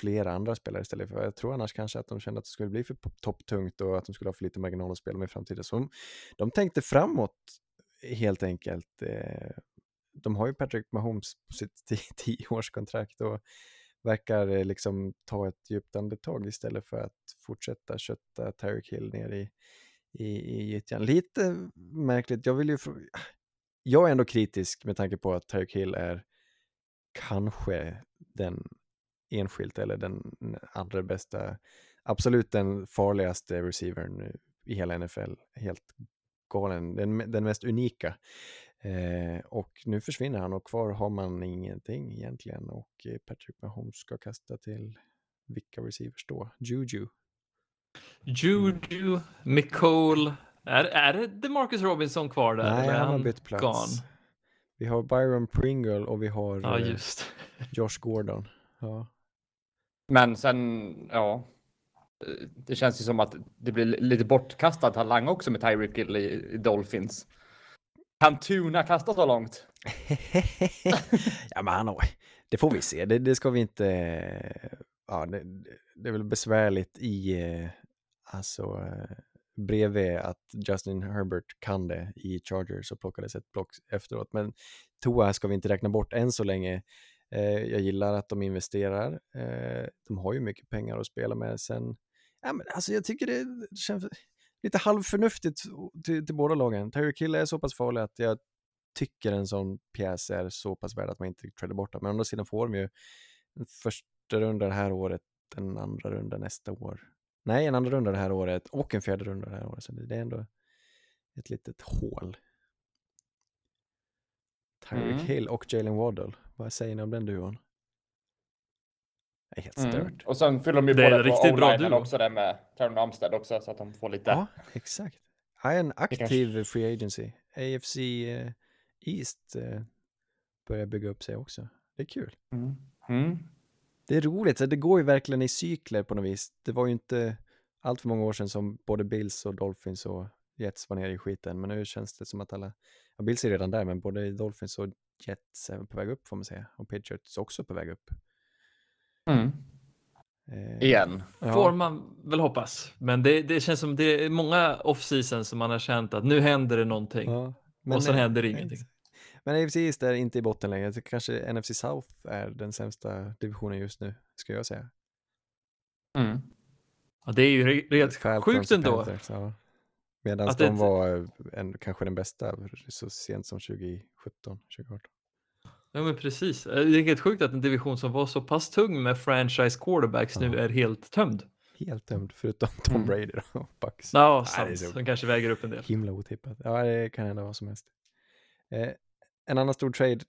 flera andra spelare istället för, jag tror annars kanske att de kände att det skulle bli för topptungt och att de skulle ha för lite marginal att spela med i framtiden. Så de, de tänkte framåt helt enkelt. Eh, de har ju Patrick Mahomes på sitt tioårskontrakt och verkar eh, liksom ta ett djupt andetag istället för att fortsätta kötta Tyreek Hill ner i, i, i gyttjan. Lite märkligt, jag vill ju... Jag är ändå kritisk med tanke på att Tyreek Hill är kanske den enskilt eller den allra bästa, absolut den farligaste receivern i hela NFL. Helt galen, den, den mest unika. Eh, och nu försvinner han och kvar har man ingenting egentligen och eh, Patrick Mahomes ska kasta till vilka receivers då? Juju. Juju, Nicole. Är, är det DeMarcus Robinson kvar där? Nej, han har bytt plats. gone? Vi har Byron Pringle och vi har Ja, eh, just. Josh Gordon. Ja. Men sen, ja. Det känns ju som att det blir lite bortkastad talang också med Tyreek Hill i Dolphins. Kan Tuna kasta så långt? ja, men han har, det får vi se. Det, det ska vi inte... Ja, det, det är väl besvärligt i... Eh, alltså, eh, bredvid att Justin Herbert kan det i Chargers och plockades ett block efteråt. Men Toa ska vi inte räkna bort än så länge. Eh, jag gillar att de investerar. De har ju mycket pengar att spela med. Sen, ja, men alltså jag tycker det känns lite halvförnuftigt till, till båda lagen. Tyreek Hill är så pass farlig att jag tycker en sån pjäs är så pass värd att man inte träder bort den. Men å andra sidan får de ju en första runda det här året, en andra runda nästa år. Nej, en andra runda det här året och en fjärde runda det här året. Så det det är ändå ett litet hål. Tyreek Mm. Hill och Jalen Waddle. Vad säger ni om den duon? Det är helt stört. Mm. Och sen fyller de ju Det är på en det på riktigt bra o-linen duo. också där med Terron Armstead också så att de får lite. Ja, exakt. Ja, en kanske- aktiv free agency. AFC eh, East eh, börjar bygga upp sig också. Det är kul. Mm. Mm. Det är roligt, så det går ju verkligen i cykler på något vis. Det var ju inte allt för många år sedan som både Bills och Dolphins och Jets var nere i skiten, men nu känns det som att alla, ja, Bills är redan där, men både Dolphins och Jets är på väg upp får man säga, och Patriots också på väg upp. Mm. Eh, Igen. ja. Får man väl hoppas. Men det, det känns som det är många off-season som man har känt att nu händer det någonting. Ja, och sen eh, händer nej, ingenting. Men AFC East är inte i botten längre. Kanske NFC South är den sämsta divisionen just nu, ska jag säga. Mm. Ja, det är ju Falcons sjukt ändå. Panthers, ja. Medan de det- var en, kanske den bästa så sent som 2017, 2018. Ja, men precis. Det är helt sjukt att en division som var så pass tung med franchise quarterbacks nu Ja. är helt tömd. Helt tömd, förutom Tom Mm. Brady då, och Bucks. Ja, sant. De kanske väger upp en del. Himla otippat. Ja, det kan hända vad som helst. Eh, en annan stor trade,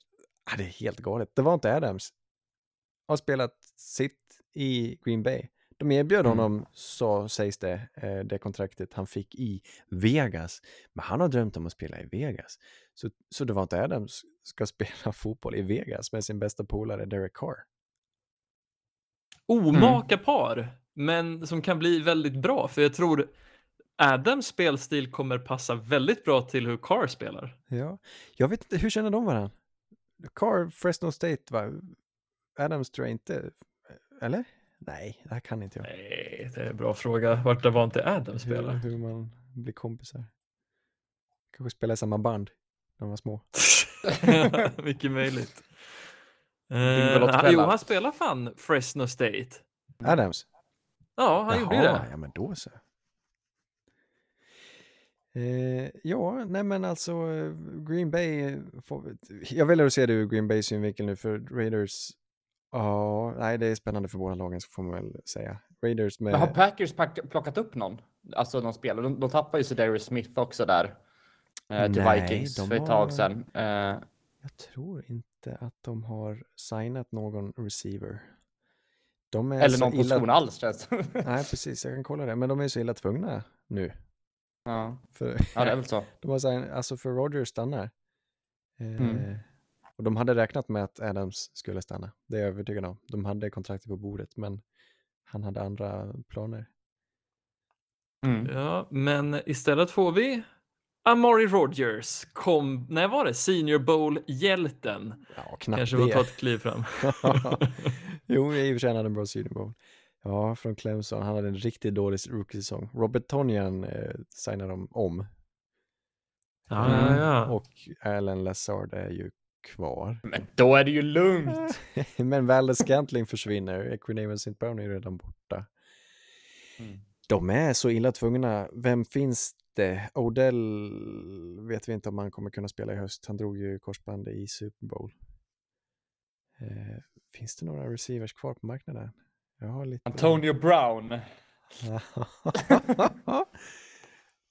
ah, det är helt galet. Det var inte Adams. Har spelat sitt i Green Bay. De erbjöd Mm. honom, så sägs det, eh, det kontraktet han fick i Vegas. Men han har drömt om att spela i Vegas. Så, så det var inte Adams ska spela fotboll i Vegas med sin bästa polare Derek Carr. Omaka par, men som kan bli väldigt bra. För jag tror Adams spelstil kommer passa väldigt bra till hur Carr spelar. Ja, jag vet inte, hur känner de varandra? Carr, Fresno State, va? Adams tror jag inte, eller? Nej, det här kan inte jag. Nej, det är en bra fråga. Vart det var inte Adams hur, spelar? hur man blir kompisar. Kanske spela i samma band när de var små. Mycket möjligt. Bingolottkvällar. jo, han spelar fan Fresno State. Adams? Ja, han gjorde ju det. ja men då så. Eh, ja, nej men alltså eh, Green Bay, eh, får, jag väljer att se det ur Green Bays synvinkel nu för Raiders, ja, nej det är spännande för båda lagen så får man väl säga. Raiders med... Men har Packers pack- plockat upp någon? Alltså någon spelare? De, de tappar ju Cedarius Smith också där. Eh, till Nej, Vikings de för ett har- tag sedan. Eh, Jag tror inte att de har signat någon receiver. De är eller någon illa... position alls känns. Nej, precis, jag kan kolla det. Men de är så illa tvungna nu. ja. För, ja, det är väl så. de har signat, alltså för Rogers stannar. Eh, Mm. Och de hade räknat med att Adams skulle stanna. Det är jag övertygad om. De hade kontraktet på bordet, men han hade andra planer. Mm. Ja, men istället får vi Amari Rogers. Kom, när var det? Senior Bowl-hjälten. Ja, knappt Kanske det. ta ett kliv fram. Jo, i och för sig han hade en bra Senior Bowl. Ja, från Clemson. Han hade en riktigt dålig rookie-säsong. Robert Tonyan eh, signade de om. Ja, ja, ja. Och Alan Lazard är ju kvar. Men då är det ju lugnt. Men Valdes Scantling försvinner. Equiname St. Brown är ju redan borta. Mm. De är så illa tvungna. Vem finns det? Odell vet vi inte om han kommer kunna spela i höst. Han drog ju korsband i Super Bowl. Eh, finns det några receivers kvar på marknaden? Jag har lite... Antonio Brown.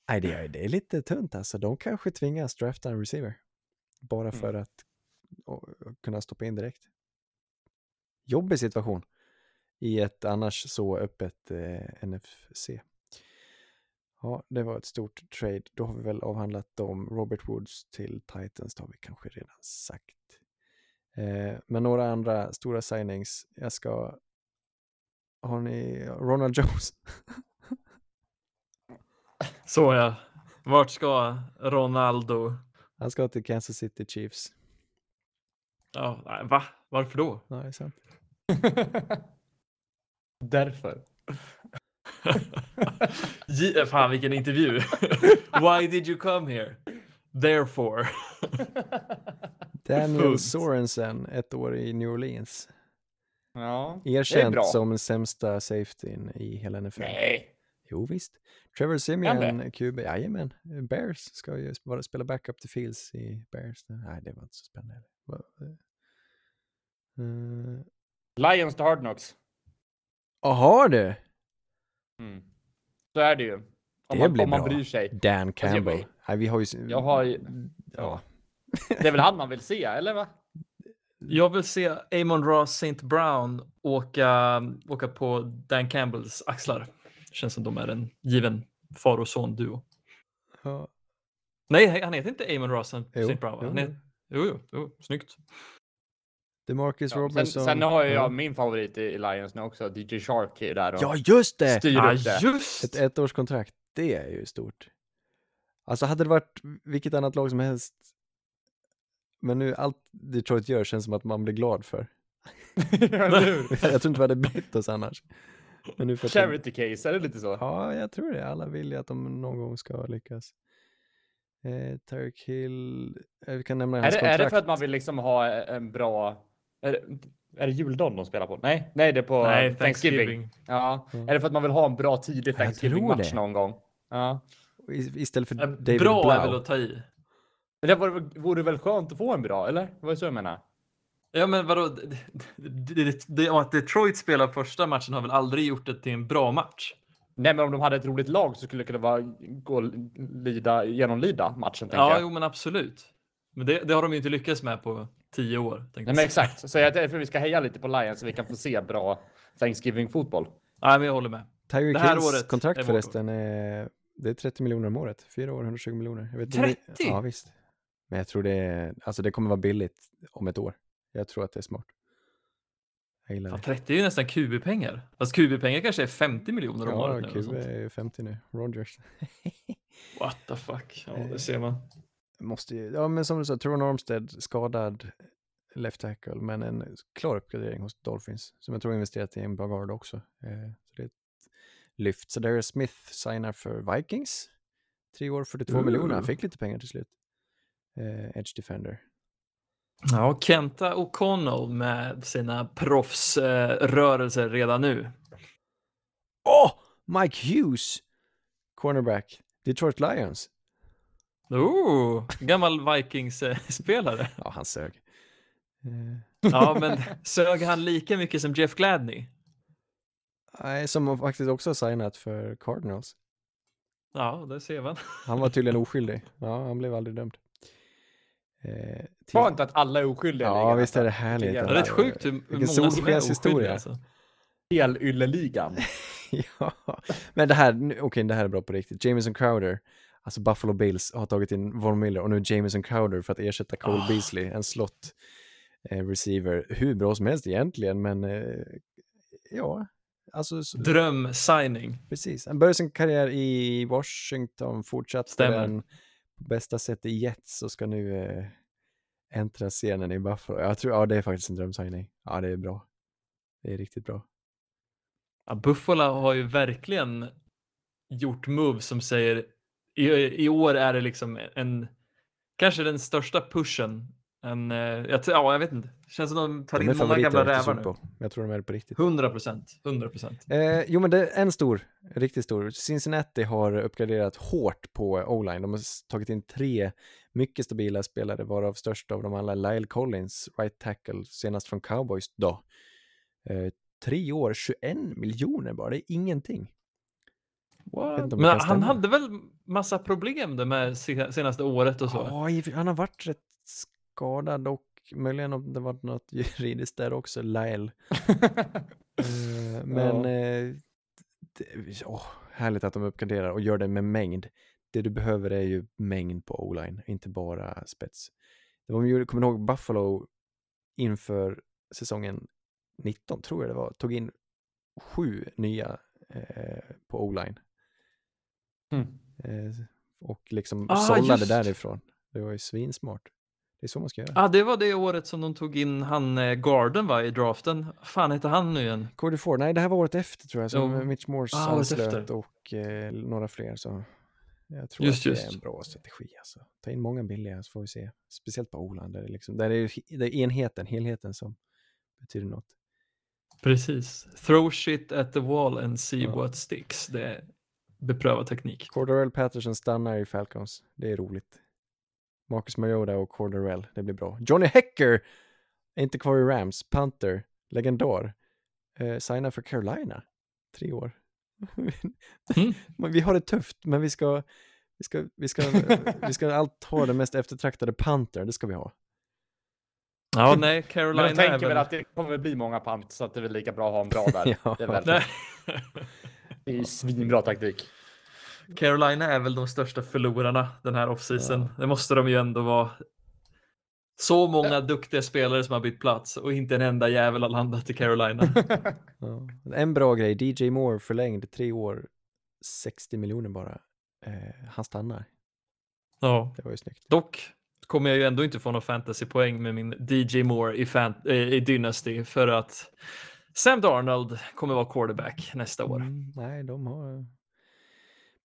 Nej, det är, det är lite tunt alltså. De kanske tvingas drafta en receiver. Bara för Mm. att och, kunna stoppa in direkt. Jobbig situation i ett annars så öppet eh, NFC. Ja, det var ett stort trade. Då har vi väl avhandlat dem. Robert Woods till Titans, har vi kanske redan sagt. Eh, men några andra stora signings. Jag ska... Har ni Ronald Jones? Så ja. Vart ska Ronaldo? Han ska till Kansas City Chiefs. Ja, nej, va? Varför då? Är sant. Därför. Fan vilken intervju. Why did you come here? Therefore. Daniel. Sorensen, ett år i New Orleans. ja, det är Erkänt bra. som den sämsta safetyn i hela NFL. Nej. Jo visst. Trevor Simeon, QB, jajamän. Bears ska ju bara spela backup till Fields i Bears. Nej, det var inte så spännande. Va- eh, Lions to Hard Knocks. Jaha du! Mm. Så är det ju. Om Det man, blir om man bra. bryr sig. Dan Campbell. Nej, vi har ju... Jag har ju... Ja. Det är väl han man vill se, eller va? Jag vill se Amon Ross St. Brown åka, åka på Dan Campbells axlar. Känns som de är en given far och son duo. ja. Nej, han heter inte Amon Ross St. Brown. va? jo, Han heter, jo, jo, jo, snyggt. DeMarcus Ja, sen, Robertson. sen har jag ja. min favorit i, Lions nu också, DJ Shark är där och Ja, just det! styr Ja, upp det. just! Ett ettårskontrakt, det är ju stort. Alltså hade det varit vilket annat lag som helst, men nu allt Detroit gör känns som att man blir glad för. Jag tror inte vi hade brytt oss annars. Men nu för att de- Charity case, är det lite så? Ja, jag tror det. Alla vill ju att de någon gång ska lyckas. Eh, Tyreek Hill, eh, vi kan nämna Är hans det, kontrakt. är det för att man vill liksom ha en bra... Är det, är det juldagen de spelar på? Nej, nej det är på Nej, Thanksgiving. Thanksgiving. Ja. Mm. Är det för att man vill ha en bra tidig Thanksgiving-match någon gång? Ja. Istället för Eh, David Bra är Blau. väl att ta i. Men det vore, vore väl skönt att få en bra, eller? Vad är så jag menar? Ja, men vadå? Det, det, det, det, att Detroit spelar första matchen har väl aldrig gjort det till en bra match? Nej, men om de hade ett roligt lag så skulle det kunna vara gå lida, genomlida matchen, tänker Ja, jag. jo, men absolut. Men det, det har de ju inte lyckats med på tio år. tänkte Nej, jag men exakt. Så jag tror att vi ska heja lite på Lions så vi kan få se bra Thanksgiving-fotboll. Nej, men jag håller med. Tyreek Det här Hills året kontrakt är förresten är, det är 30 miljoner om året. Fyra år, 120 miljoner. Jag vet inte om 30? Det, ja, visst. Men jag tror det är, alltså det kommer vara billigt om ett år. Jag tror att det är smart. Det. 30 är ju nästan QB-pengar. Fast QB-pengar kanske är 50 miljoner om Ja, året. nu eller QB är ju 50 nu. Rogers. What the fuck? Ja, det ser man. Måste ju, ja men som du sa, Tron Armstead skadad left tackle, men en klar uppgradering hos Dolphins, som jag tror investerat i en bra guard också. Eh, så det är ett lyft. Så Darius Smith signar för Vikings. Tre år, 42 miljoner. Han fick lite pengar till slut. Eh, Edge Defender. Ja, och Kenta O'Connell med sina proffsrörelser redan nu. Åh! Mike Hughes! Cornerback. Detroit Lions. Oh, gammal Vikings-spelare. Ja, han sög. Eh, Ja, men sög han lika mycket som Jeff Gladney? Nej, som faktiskt också signat för Cardinals. Ja, det ser man. Han var tydligen oskyldig. Ja, han blev aldrig dömd. Eh, till- Skönt att alla är oskyldiga. Ja, visst är det alltså. härligt. Det är rätt sjukt hur Vilken många som är oskyldiga. Alltså. Helylleligan. ja, men det här, okej det här är bra på riktigt. Jameson Crowder, alltså Buffalo Bills har tagit in Von Miller och nu Jameson Crowder för att ersätta Cole Ah. Beasley, en slott eh, receiver. Hur bra som helst egentligen, men eh, ja, alltså Dröm-signing. precis. Han började sin karriär i Washington, fortsatte Stämmer. den på bästa sätt i Jets och ska nu eh, äntra scenen i Buffalo. Jag tror, ja det är faktiskt en drömsigning. Ja, det är bra. Det är riktigt bra. Ja, Buffalo har ju verkligen gjort moves som säger i, i år är det liksom en kanske den största pushen. En, eh, jag, ja, jag vet inte. Känns som de tar De in många gamla rävar nu. Jag tror de är det på riktigt. 100 procent. 100 procent. Eh, jo, men det är en stor, riktigt stor. Cincinnati har uppgraderat hårt på o-line. De har tagit in tre mycket stabila spelare, varav störst av dem alla Lyle Collins, right tackle, senast från Cowboys då. Eh, tre år, 21 miljoner bara, det är ingenting. Men han stämma. hade väl massa problem det med se- senaste året och så? Ja, han har varit rätt skadad och möjligen om det varit något juridiskt där också, Lyle. Eh, men Ja. eh, det, åh, härligt att de uppgraderar och gör det med mängd. Det du behöver är ju mängd på o-line, inte bara spets. Det var, kommer ihåg Buffalo inför säsongen 19, tror jag det var, tog in sju nya eh, på o-line. Mm. Eh, och liksom Ah, sållade just. därifrån. Det var ju svinsmart. Det är så man ska göra. Ja, det var det året som de tog in han eh, Garden va, i draften. fan heter han nu igen? Cody Ford, nej det här var året efter tror jag, som Jo. Mitch Morse Ah, anslöt och eh, några fler. Så jag tror Just, att det är just. en bra strategi. Alltså. Ta in många billiga så får vi se. Speciellt på Oland, där det, liksom, där det, är, det är enheten, helheten som betyder något. Precis. Throw shit at the wall and see Ja. what sticks. Det beprövad teknik. Cordarell Patterson stannar i Falcons, det är roligt. Marcus Mariota och Cordarell, det blir bra. Johnny Hecker är inte kvar i Rams, Panther, legendar. Eh, signar för Carolina, tre år. Mm. Men vi har det tufft, men vi ska, vi ska, vi ska, vi ska allt ha den mest eftertraktade Panther, det ska vi ha. Ja, nej, Men Carolina jag tänker väl att det kommer bli många pant så att det är väl lika bra att ha en bra där. Ja. Det är, väl, Nej. det är ju svinbra taktik. Carolina är väl de största förlorarna den här offseason. Ja. Det måste de ju ändå vara. Så många duktiga spelare som har bytt plats och inte en enda jävel har landat i Carolina. Ja. En bra grej, DJ Moore förlängd tre år, 60 miljoner bara. Eh, han stannar, Ja, det var ju snyggt. dock kommer jag ju ändå inte få någon fantasypoäng med min DJ Moore i, fan, eh, i Dynasty för att Sam Darnold kommer vara quarterback nästa år. Mm, nej, de har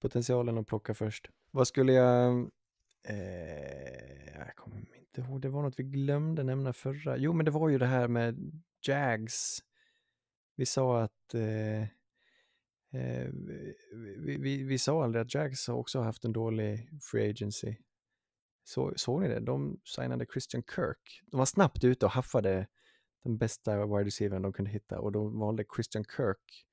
potentialen att plocka först. Vad skulle jag... Eh, jag kommer inte ihåg, det var något vi glömde nämna förra. Jo, men det var ju det här med Jags. Vi sa att... Eh, eh, vi, vi, vi sa aldrig att Jags har också haft en dålig free agency. Så, såg ni det? De signade Christian Kirk. De var snabbt ute och haffade den bästa wide receivern de kunde hitta och de valde Christian Kirk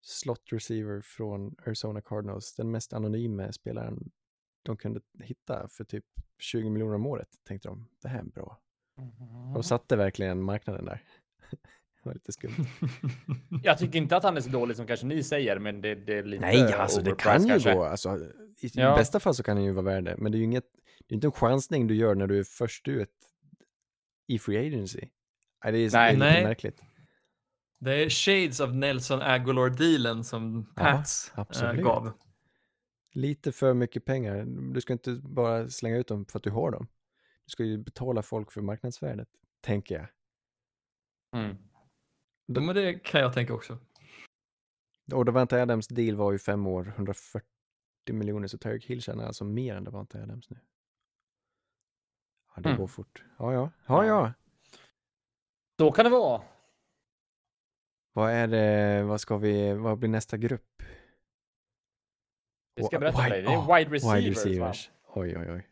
slot receiver från Arizona Cardinals, den mest anonyma spelaren de kunde hitta för typ 20 miljoner om året, tänkte de. Det här är bra. De satte verkligen marknaden där. det var lite skumt. Jag tycker inte att han är så dålig som kanske ni säger, men det, det är lite Nej, alltså det kan ju kanske. gå. Alltså, I Ja. bästa fall så kan han ju vara värd det, men det är ju inget, det är inte en chansning du gör när du är först ut i free agency. Nej, det är, Nej. det är lite Nej. märkligt. Det är shades of Nelson Aguilar-dealen som Ja, Pats eh, absolut. gav. Lite för mycket pengar. Du ska inte bara slänga ut dem för att du har dem. Du ska ju betala folk för marknadsvärdet, tänker jag. Mm. Ja, men det kan jag tänka också. Och Davante Adams deal var ju fem år, 140 miljoner, så Tyreek Hill tjänar alltså mer än Davante Adams nu. Ja, det Mm. går fort. Ja, ja. Ja, ja. Så kan det vara. Vad är det, vad ska vi, vad blir nästa grupp? Det ska berätta för dig. Det är ah, wide receivers. Wide receivers. Oj, oj, oj.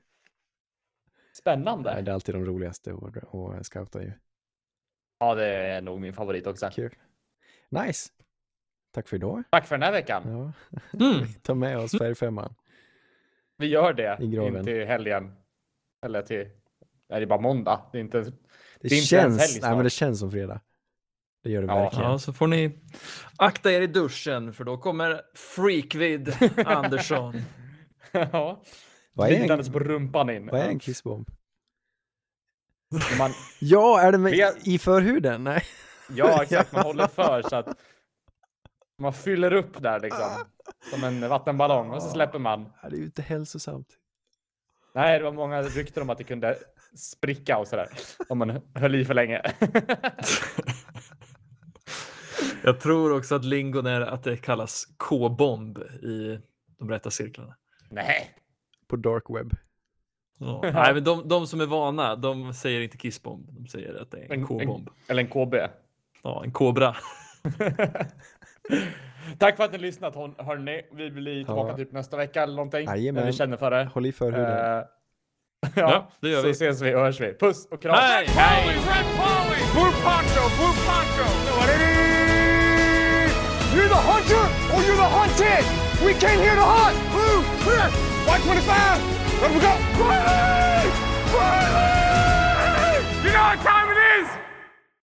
Spännande. Det är alltid de roligaste att, att scouta ju. Ja, det är nog min favorit också. Kul. Nice. Tack för idag. Tack för den här veckan. Ja. Mm. Ta med oss färgfemman. Vi gör det. I graven. In till helgen. Eller till... Nej, det är bara måndag. Det är inte... Det, Det känns, helg nej, men det känns som fredag. Det gör det Ja. verkligen. Ja, så får ni akta er i duschen för då kommer Freakvid Andersson. ja. Vad är en- på rumpan in. Vad är en kissbomb? Man, Ja, är det med, i förhuden? Nej. ja, exakt. Man håller för så att man fyller upp där liksom. Som en vattenballong och så släpper man. Det är ju inte hälsosamt. Nej, det var många rykten om att det kunde spricka och sådär. Om man höll i för länge. Jag tror också att lingon är att det kallas K-bomb i de rätta cirklarna. Nej. På dark web. Ja. Nej, men de, de som är vana, de säger inte kissbomb. De säger att det är en En- K-bomb. Eller en KB. Ja, en kobra. Tack för att ni har lyssnat hörni. Vi blir tillbaka Ja. typ nästa vecka eller någonting. Jajamän. När vi känner för det. Håll i förhuden. Eh, ja, det gör vi. Så ses vi och hörs vi. Puss och kram. Hej! Red Polly! Red Polly! Blue Poncho! Blue Poncho! You're the hunter or you're the hunted! We came here to hunt! Blue, clear! Y25! Let we go! Riley! Riley! You know what time it is!